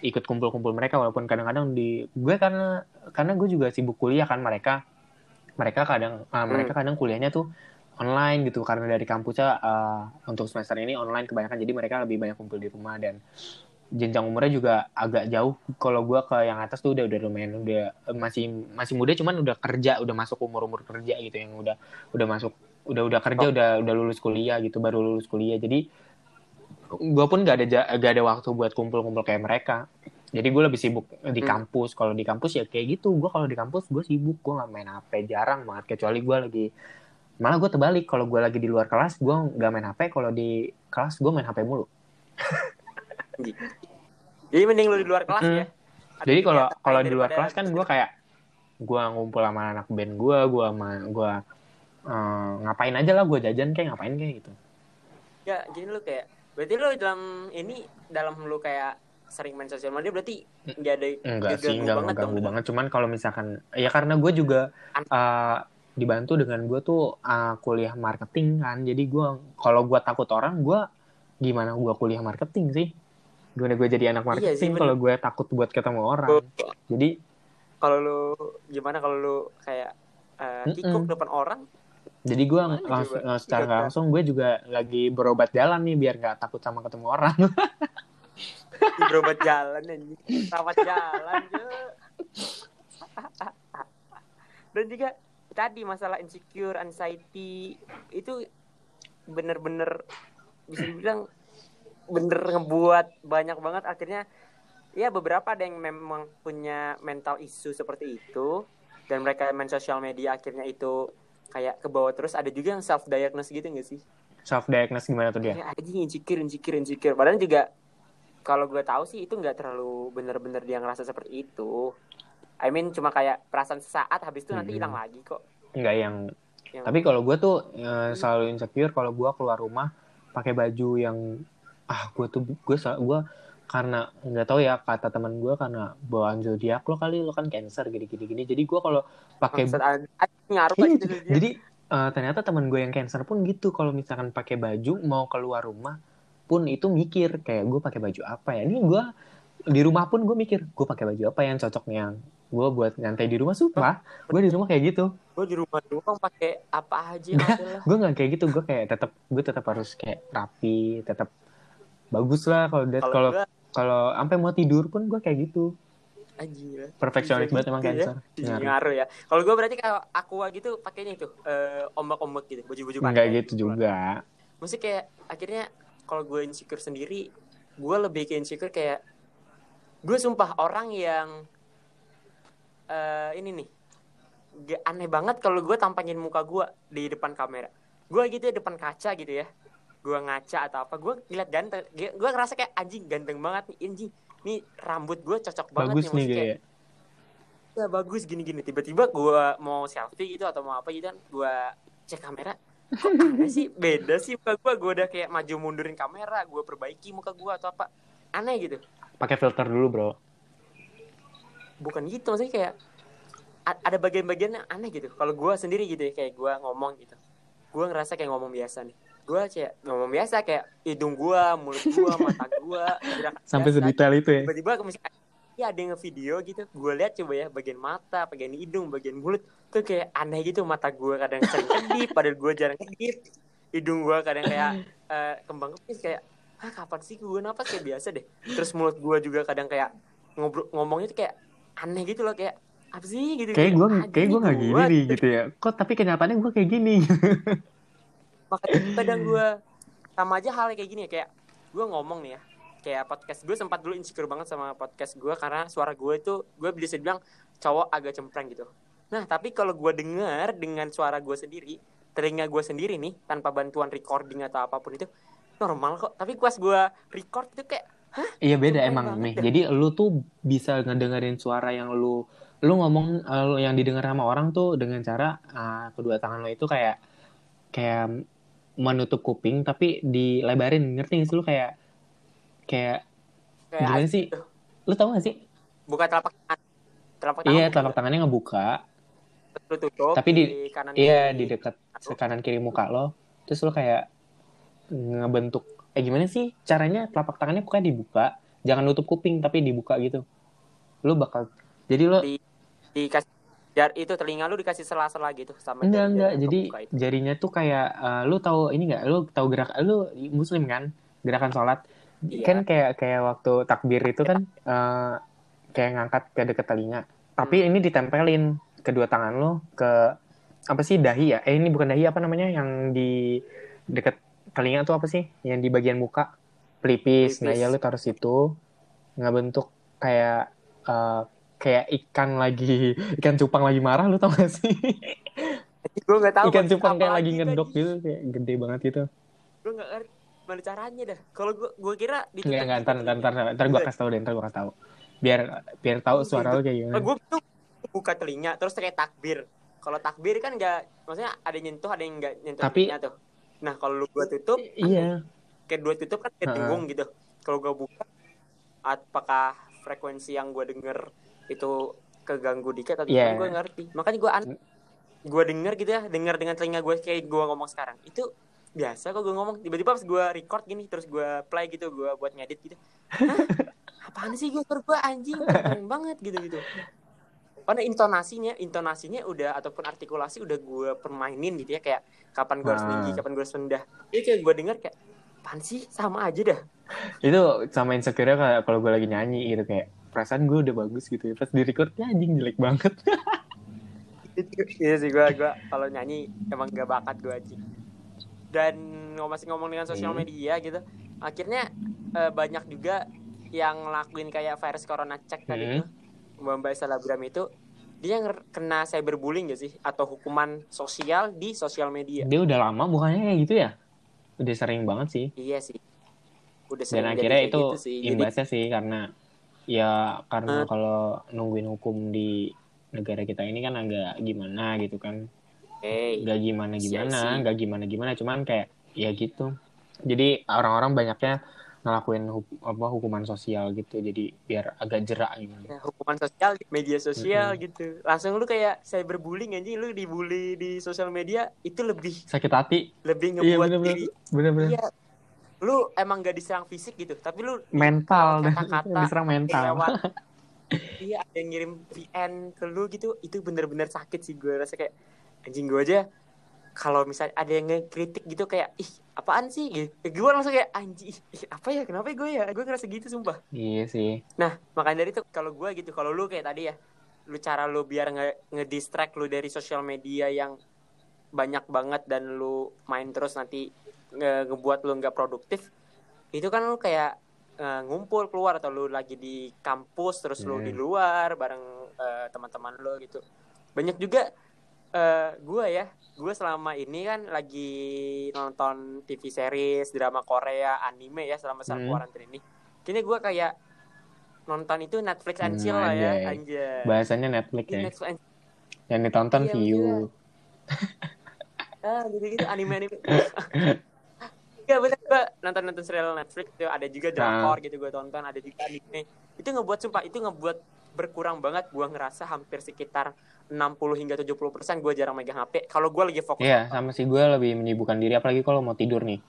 ikut kumpul-kumpul mereka walaupun kadang-kadang di gue karena karena gue juga sibuk kuliah kan mereka mereka kadang uh, mereka kadang kuliahnya tuh online gitu karena dari kampusnya uh, untuk semester ini online kebanyakan jadi mereka lebih banyak kumpul di rumah dan jenjang umurnya juga agak jauh. Kalau gue ke yang atas tuh udah udah lumayan udah masih masih muda cuman udah kerja udah masuk umur umur kerja gitu yang udah udah masuk udah udah kerja udah udah lulus kuliah gitu baru lulus kuliah. Jadi gue pun gak ada gak ada waktu buat kumpul-kumpul kayak mereka. Jadi gue lebih sibuk di Hmm. kampus. Kalau di kampus ya kayak gitu. Gue kalau di kampus gue sibuk. Gue nggak main hp jarang banget. Kecuali gue lagi malah gue terbalik. Kalau gue lagi di luar kelas gue nggak main hp kalau di kelas gue main hp mulu. (laughs) Jadi mending lu di luar kelas Mm. ya. Ada jadi kalau kalau di luar kelas kan gue kayak gue ngumpul sama anak band gue gue sama gue eh, ngapain aja lah gue jajan kayak ngapain kayak gitu. Ya jadi lu kayak berarti lu dalam ini dalam lu kayak sering main sosial media berarti nggak ada Enggak sih, enggak banget mengganggu dong. banget. Cuman kalau misalkan, ya karena gue juga uh, dibantu dengan gue tuh uh, kuliah marketing kan. Jadi gue, kalau gue takut orang, gue gimana gue kuliah marketing sih? Gimana gue jadi anak Iya sih, marketing bener. kalau gue takut buat ketemu orang? Jadi kalau lu gimana kalau lu kayak Mm-mm. kikuk depan orang jadi gue langsung uh, secara kan? langsung gue juga lagi berobat jalan nih biar nggak takut sama ketemu orang. berobat jalan anjing rawat jalan dan juga tadi masalah insecure anxiety itu bener-bener bisa dibilang bener ngebuat banyak banget akhirnya ya beberapa ada yang memang punya mental issue seperti itu dan mereka main sosial media akhirnya itu kayak ke bawah terus ada juga yang self diagnose gitu gak sih? Self diagnose gimana tuh dia? Ya aja insecure insecure insecure padahal juga kalau gue tahu sih itu nggak terlalu bener-bener dia ngerasa seperti itu. I mean cuma kayak perasaan sesaat habis itu nanti Hmm. hilang lagi kok. Enggak yang Yang- tapi kalau gue tuh eh, selalu insecure kalau gue keluar rumah pakai baju yang ah gue tuh gue gue karena nggak tahu ya kata teman gue karena bawaan zodiak lo kali lo kan cancer gini gini gini. Jadi gue kalau pakai ngaruh Iya, kan gitu jadi eh, ternyata teman gue yang cancer pun gitu. Kalau misalkan pakai baju mau keluar rumah pun itu mikir kayak gue pakai baju apa ya? Ini gue di rumah pun gue mikir gue pakai baju apa yang cocoknya? Gue buat nyantai di rumah sumpah gue di rumah kayak gitu. Gue di rumah doang pakai apa aja yang ada lah. gue nggak kayak gitu. Gue kayak tetap gue tetap harus kayak rapi tetap bagus lah kalau kalau kalau sampai mau tidur pun gue kayak gitu anjing lah perfeksionis banget emang ya. cancer Iya, Ngaruh. ngaruh ya. Kalau gue berarti kalau aqua gitu pakainya itu eh, ombak-ombak gitu baju-baju nggak pantai gitu juga. Maksudnya kayak akhirnya kalau gue insecure sendiri gue lebih ke insecure kayak gue sumpah orang yang eh ini nih gak aneh banget kalau gue tampangin muka gue di depan kamera. Gue gitu ya depan kaca gitu ya. Gue ngaca atau apa gue ngeliat ganteng gue ngerasa kayak anjing ganteng banget nih anjing nih rambut gue cocok banget bagus nih maksudnya. kayak. Ya bagus gini-gini. Tiba-tiba gue mau selfie gitu atau mau apa gitu kan gue cek kamera. Kok aneh sih? Beda sih muka gue gue udah kayak maju mundurin kamera gue perbaiki muka gue atau apa. Aneh gitu. Pakai filter dulu bro. Bukan gitu maksudnya kayak ada bagian-bagian yang aneh gitu. Kalau gue sendiri gitu ya kayak gue ngomong gitu. Gue ngerasa kayak ngomong biasa nih gue kayak ngomong biasa kayak hidung gue mulut gue (laughs) mata gue sampai biasa. sedetail itu ya? Tiba-tiba misalnya ya ada yang ngevideo gitu. Gue lihat coba ya bagian mata bagian hidung bagian mulut tuh kayak aneh gitu mata gue kadang sering kedip (laughs) padahal gue jarang kedip. Hidung gue kadang kayak (laughs) eh, kembang kepis kayak ah kapan sih gue napas? Kayak biasa deh. Terus mulut gue juga kadang kayak ngobrol ngomongnya tuh kayak aneh gitu loh kayak apa sih? Gitu kayak gue "Ah, kayak gue nggak gini gini gua." nih gitu ya. Kok tapi kenyataannya gue kayak gini makanya kadang gue sama aja hal kayak gini ya kayak gue ngomong nih ya kayak podcast gue sempat dulu insecure banget sama podcast gue karena suara gue itu gue bisa bilang cowok agak cempreng gitu. Nah tapi kalau gue dengar dengan suara gue sendiri telinga gue sendiri nih tanpa bantuan recording atau apa pun itu normal kok. Tapi pas gue record itu kayak iya beda emang nih. dah. jadi lu tuh bisa ngedengerin suara yang lu lu ngomong eh, lu yang didengar sama orang tuh dengan cara ah, kedua tangan lo itu kayak kayak menutup kuping tapi dilebarin. Ngerti gak sih lu kayak kayak kayak gimana sih? gitu. lu tau gak sih? Bukan telapak tangan. Telapak tangan iya bukan telapak tangannya ngebuka. Lu tutup Tapi di- kanan iya kiri. di dekat kanan kiri muka lo. Terus lu kayak ngebentuk eh gimana sih? Caranya telapak tangannya pokoknya dibuka. Jangan nutup kuping tapi dibuka gitu. Lu bakal jadi lo Di- dikasih jar itu telinga lu dikasih sela-sela gitu sama enggak jari-jari enggak. jadi jarinya tuh kayak eh, lu tahu ini enggak? Lu tahu gerak lu muslim kan? Gerakan sholat. Iya. kan kayak kayak waktu takbir itu kan eh, kayak ngangkat ke deket telinga. Tapi ini ditempelin kedua tangan lo ke apa sih dahi ya? Eh ini bukan dahi apa namanya? Yang di deket telinga tuh apa sih? Yang di bagian muka. Pelipis, nah Pelipis. ya lu taruh situ. Nggak bentuk kayak eh, kayak ikan lagi ikan cupang lagi marah lu tau gak sih? (laughs) Gue nggak tahu ikan cupang kayak lagi tadi. ngedok gitu kayak gede banget gitu. Gue nggak ngerti gimana caranya dah. Kalau gue gue kira di Enggak, enggak, ntar, ntar, ntar, ntar gue kasih tau deh, ntar gue kasih tau. Biar, biar tahu suara lu kayak gimana. gue tuh buka telinga terus kayak takbir. Kalau takbir kan nggak maksudnya ada yang nyentuh ada yang nggak nyentuh Tapi- telinga tuh. Nah kalau lu gua tutup Iya, kayak dua tutup kan kayak dengung gitu. Kalau gue buka apakah frekuensi yang gue denger itu keganggu dikit atau Iya. gimana gue ngerti. Makanya gue an gue denger gitu ya denger dengan telinga gue kayak gue ngomong sekarang. Itu biasa kok gue ngomong. Tiba-tiba pas gue record gini terus gue play gitu gue buat ngedit gitu. Hah? apaan sih gue gue anjing? Banget gitu gitu. Karena intonasinya intonasinya udah ataupun artikulasi udah gue permainin gitu ya kayak kapan gue harus Ah. tinggi kapan gue harus rendah. Jadi kayak gue denger kayak apaan sih? Sama aja dah. Itu sama insecure kayak kalau gue lagi nyanyi gitu kayak perasaan gue udah bagus gitu ya. Pas di record anjing jelek banget. (laughs) iya sih gue gua kalau nyanyi emang gak bakat gue aja dan masih ngomong dengan sosial Hmm. media gitu akhirnya eh, banyak juga yang ngelakuin kayak virus corona check tadi Hmm. tuh mbak selebgram itu dia nger- kena cyberbullying gak sih atau hukuman sosial di sosial media Dia udah lama bukannya kayak gitu ya? Udah sering banget sih. iya sih udah Dan sering jadi akhirnya itu gitu sih. Jadi, imbasnya sih karena ya karena Eh. kalau nungguin hukum di negara kita ini kan agak gimana gitu kan. hey, Gak gimana Iya gimana, gak gimana gimana, cuman kayak ya gitu. Jadi orang-orang banyaknya ngelakuin huk- apa hukuman sosial gitu, jadi biar agak jerak gitu. ya, hukuman sosial di media sosial Mm-mm. gitu langsung lu kayak cyberbullying anjing lu dibully di sosial media itu lebih Sakit hati, lebih iya ngebuat bener-bener, diri bener-bener. iya lu emang gak diserang fisik gitu tapi lu Mental dan Kata-kata diserang mental. lewat. Iya ada yang ngirim VN ke lu gitu itu bener-bener sakit sih gue rasa kayak anjing gue aja kalau misalnya ada yang ngekritik gitu kayak ih apaan sih? Gitu. Gue langsung kayak anjing apa ya? Kenapa gue ya? Gue ngerasa gitu sumpah. Iya sih. nah makanya dari itu kalau gue gitu kalau lu kayak tadi ya lu cara lu biar nge ngedistract lu dari sosial media yang banyak banget dan lu main terus nanti nge ngebuat lu nggak produktif itu kan lu kayak eh, ngumpul keluar atau lu lagi di kampus terus lu Hmm. di luar bareng eh, teman-teman lu gitu banyak juga eh gue ya gue selama ini kan lagi nonton TV series drama Korea anime ya selama self Hmm. quarantine ini kini gue kayak nonton itu Netflix and Hmm, chill lah ya anjay. anjay Bahasanya Netflix Ini ya. Netflix and Yang ditonton Iya, view. (laughs) ah gitu gitu anime anime (laughs) Iya bener gue nonton nonton serial Netflix itu ada juga drakor gitu gue tonton ada juga anime. Itu ngebuat sumpah itu ngebuat berkurang banget. Gue ngerasa hampir sekitar 60 hingga 70 persen gue jarang megang HP kalau gue lagi fokus Iya, sama sih. Gue lebih menyibukkan diri apalagi kalau mau tidur nih.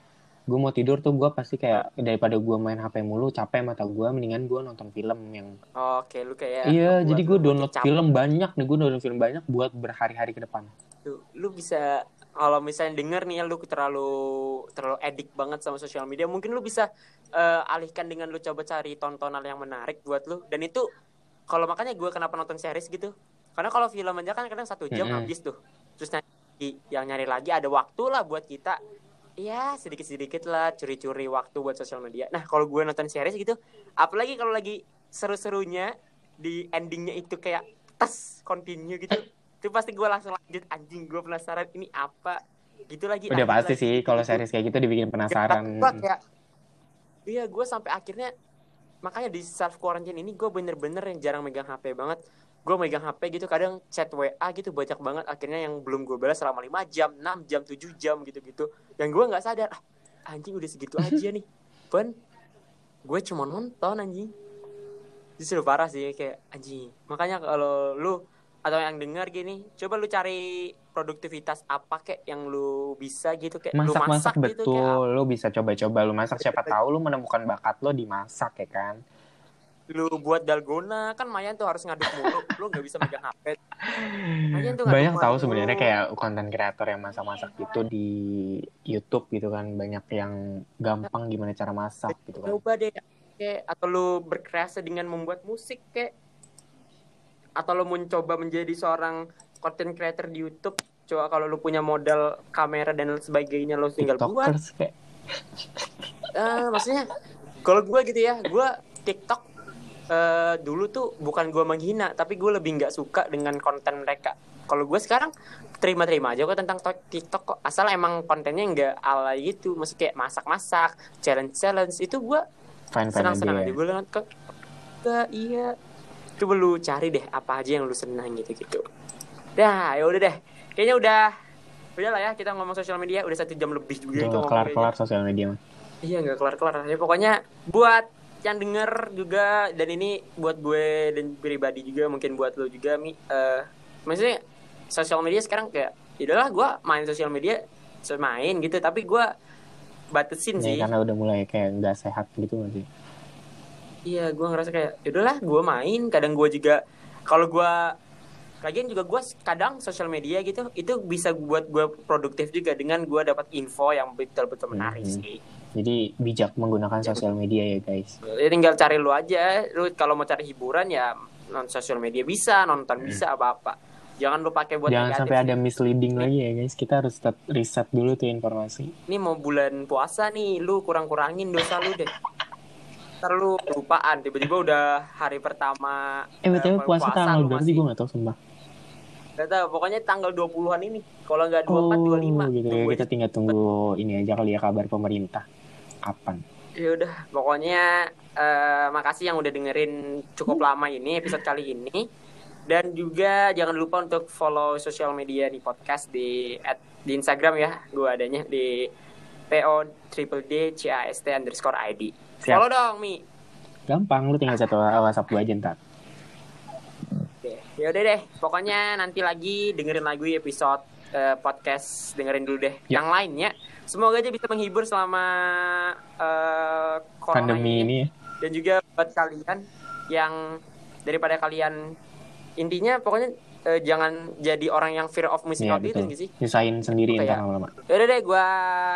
Gue mau tidur tuh gue pasti kayak daripada gue main HP mulu capek mata gue mendingan gue nonton film yang oke lu kayak Iya, jadi lu gue download film banyak nih, gue download film banyak buat berhari-hari ke depan. Tuh, lu bisa kalau misalnya denger nih lu terlalu terlalu edik banget sama sosial media mungkin lu bisa eh, alihkan dengan lu coba cari tontonan yang menarik buat lu. Dan itu kalau makanya gue kenapa nonton series gitu. Karena kalau film aja kan kadang satu jam Mm-mm. habis tuh. Terus nanti yang nyari lagi ada waktu lah buat kita. Ya sedikit sedikit lah curi-curi waktu buat sosial media. Nah kalau gue nonton series gitu apalagi kalau lagi seru-serunya di endingnya itu kayak tes continue gitu itu pasti gue langsung lanjut anjing gue penasaran ini apa? Gitu lagi Udah pasti lagi, sih kalau series kayak gitu dibikin penasaran. Gua kayak iya gue sampai akhirnya makanya di self quarantine ini gue bener-bener yang jarang megang HP banget. Gue megang HP gitu kadang chat WA gitu banyak banget akhirnya yang belum gue balas selama 5 jam 6 jam 7 jam gitu-gitu. Yang gue nggak sadar ah, anjing udah segitu aja nih. Ban gue cuma nonton anjing. Justru parah sih kayak anjing. Makanya kalau lu atau yang dengar gini coba lu cari produktivitas apa kek yang lu bisa gitu kayak lu Masak-masak masak gitu kayak betul, lo bisa coba-coba. Lu masak siapa tahu lu menemukan bakat lo di masak ya kan. lu buat dalgona. Kan Mayan tuh harus ngaduk mulu. Lu nggak bisa megang HP Mayan tuh Banyak tahu sebenarnya kayak konten kreator yang masak-masak gitu di YouTube gitu kan, banyak yang gampang gimana cara masak gitu kan. coba deh kayak atau lu berkreasi dengan membuat musik kayak atau lu mencoba menjadi seorang content creator di YouTube coba kalau lu punya modal kamera dan sebagainya lu tinggal buat. TikTokers kayak. Ah, maksudnya kalau gue gitu ya gue TikTok eh, dulu tuh bukan gue menghina tapi gue lebih nggak suka dengan konten mereka. Kalau gue sekarang terima-terima aja kok tentang to- TikTok kok. Asal emang kontennya nggak ala gitu masih kayak masak-masak challenge-challenge itu gue fine-fine aja senang-senang ya. aja gue kok iya coba lu cari deh apa aja yang lu senang gitu gitu dah ya udah deh kayaknya udah udah lah ya kita ngomong sosial media udah satu jam lebih juga itu ngomongnya. kelar-kelar sosial media mah. Iya nggak kelar-kelar. Ya pokoknya buat yang denger juga dan ini buat gue dan pribadi juga mungkin buat lo juga mi. eh maksudnya sosial media sekarang kayak yaudahlah gue main sosial media main gitu tapi gue batasin Ya, sih. karena udah mulai kayak nggak sehat gitu nggak sih. Iya gue ngerasa kayak yaudahlah gue main. Kadang gue juga kalau gue lagian juga gue kadang sosial media gitu itu bisa buat gue produktif juga dengan gue dapat info yang betul-betul menarik Mhm. sih. Jadi bijak menggunakan sosial media ya guys. Ya tinggal cari lu aja. Lu kalau mau cari hiburan ya non sosial media bisa, nonton Hmm. bisa apa-apa. Jangan lu pakai buat Jangan negatif sampai ada misleading lagi ya guys. Kita harus tetap riset dulu tuh informasi. Ini mau bulan puasa nih, lu kurang-kurangin dosa lu deh. Ntar lu lupaan, tiba-tiba udah hari pertama. Eh btw eh, puasa tanggal lu berapa sih gue gak tau sumpah. Gak tau, pokoknya tanggal 20-an ini. Kalau nggak 24, Oh 25. gitu ya. Tunggu Kita tinggal tunggu ini aja kali ya kabar pemerintah. Kapan? Ya udah, pokoknya eh, makasih yang udah dengerin cukup lama ini episode kali ini. Dan juga jangan lupa untuk follow sosial media di podcast di at, di Instagram ya. Gue adanya di PO triple D CAST underscore ID. Siap. Follow dong Mi. Gampang lu tinggal satu WhatsApp gue aja ntar. Oke, ya udah deh. Pokoknya nanti lagi dengerin lagi episode eh, podcast dengerin dulu deh. Ya. Yang lainnya, semoga aja bisa menghibur selama corona Pandemi ini ya. dan juga buat kalian yang daripada kalian intinya pokoknya eh, jangan jadi orang yang fear of missing Iya out itu betul. nggak sih? Nyusahin sendiri Oke, ntar ya. lama-lama. Ya udah deh, gua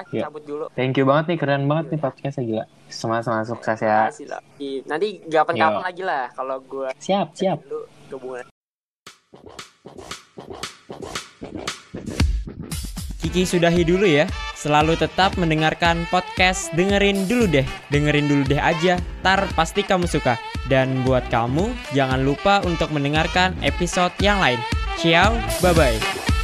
Ya. cabut dulu. Thank you banget nih, keren banget nih podcastnya gila. Semangat-semangat sukses ya. Lah. Nanti kapan-kapan Yo. lagi lah kalau gua Siap, siap. dulu gabungan. Kiki sudahi dulu ya. Selalu tetap mendengarkan podcast Dengerin dulu deh. Dengerin dulu deh aja. Tar pasti kamu suka. Dan buat kamu, jangan lupa untuk mendengarkan episode yang lain. Ciao, bye-bye.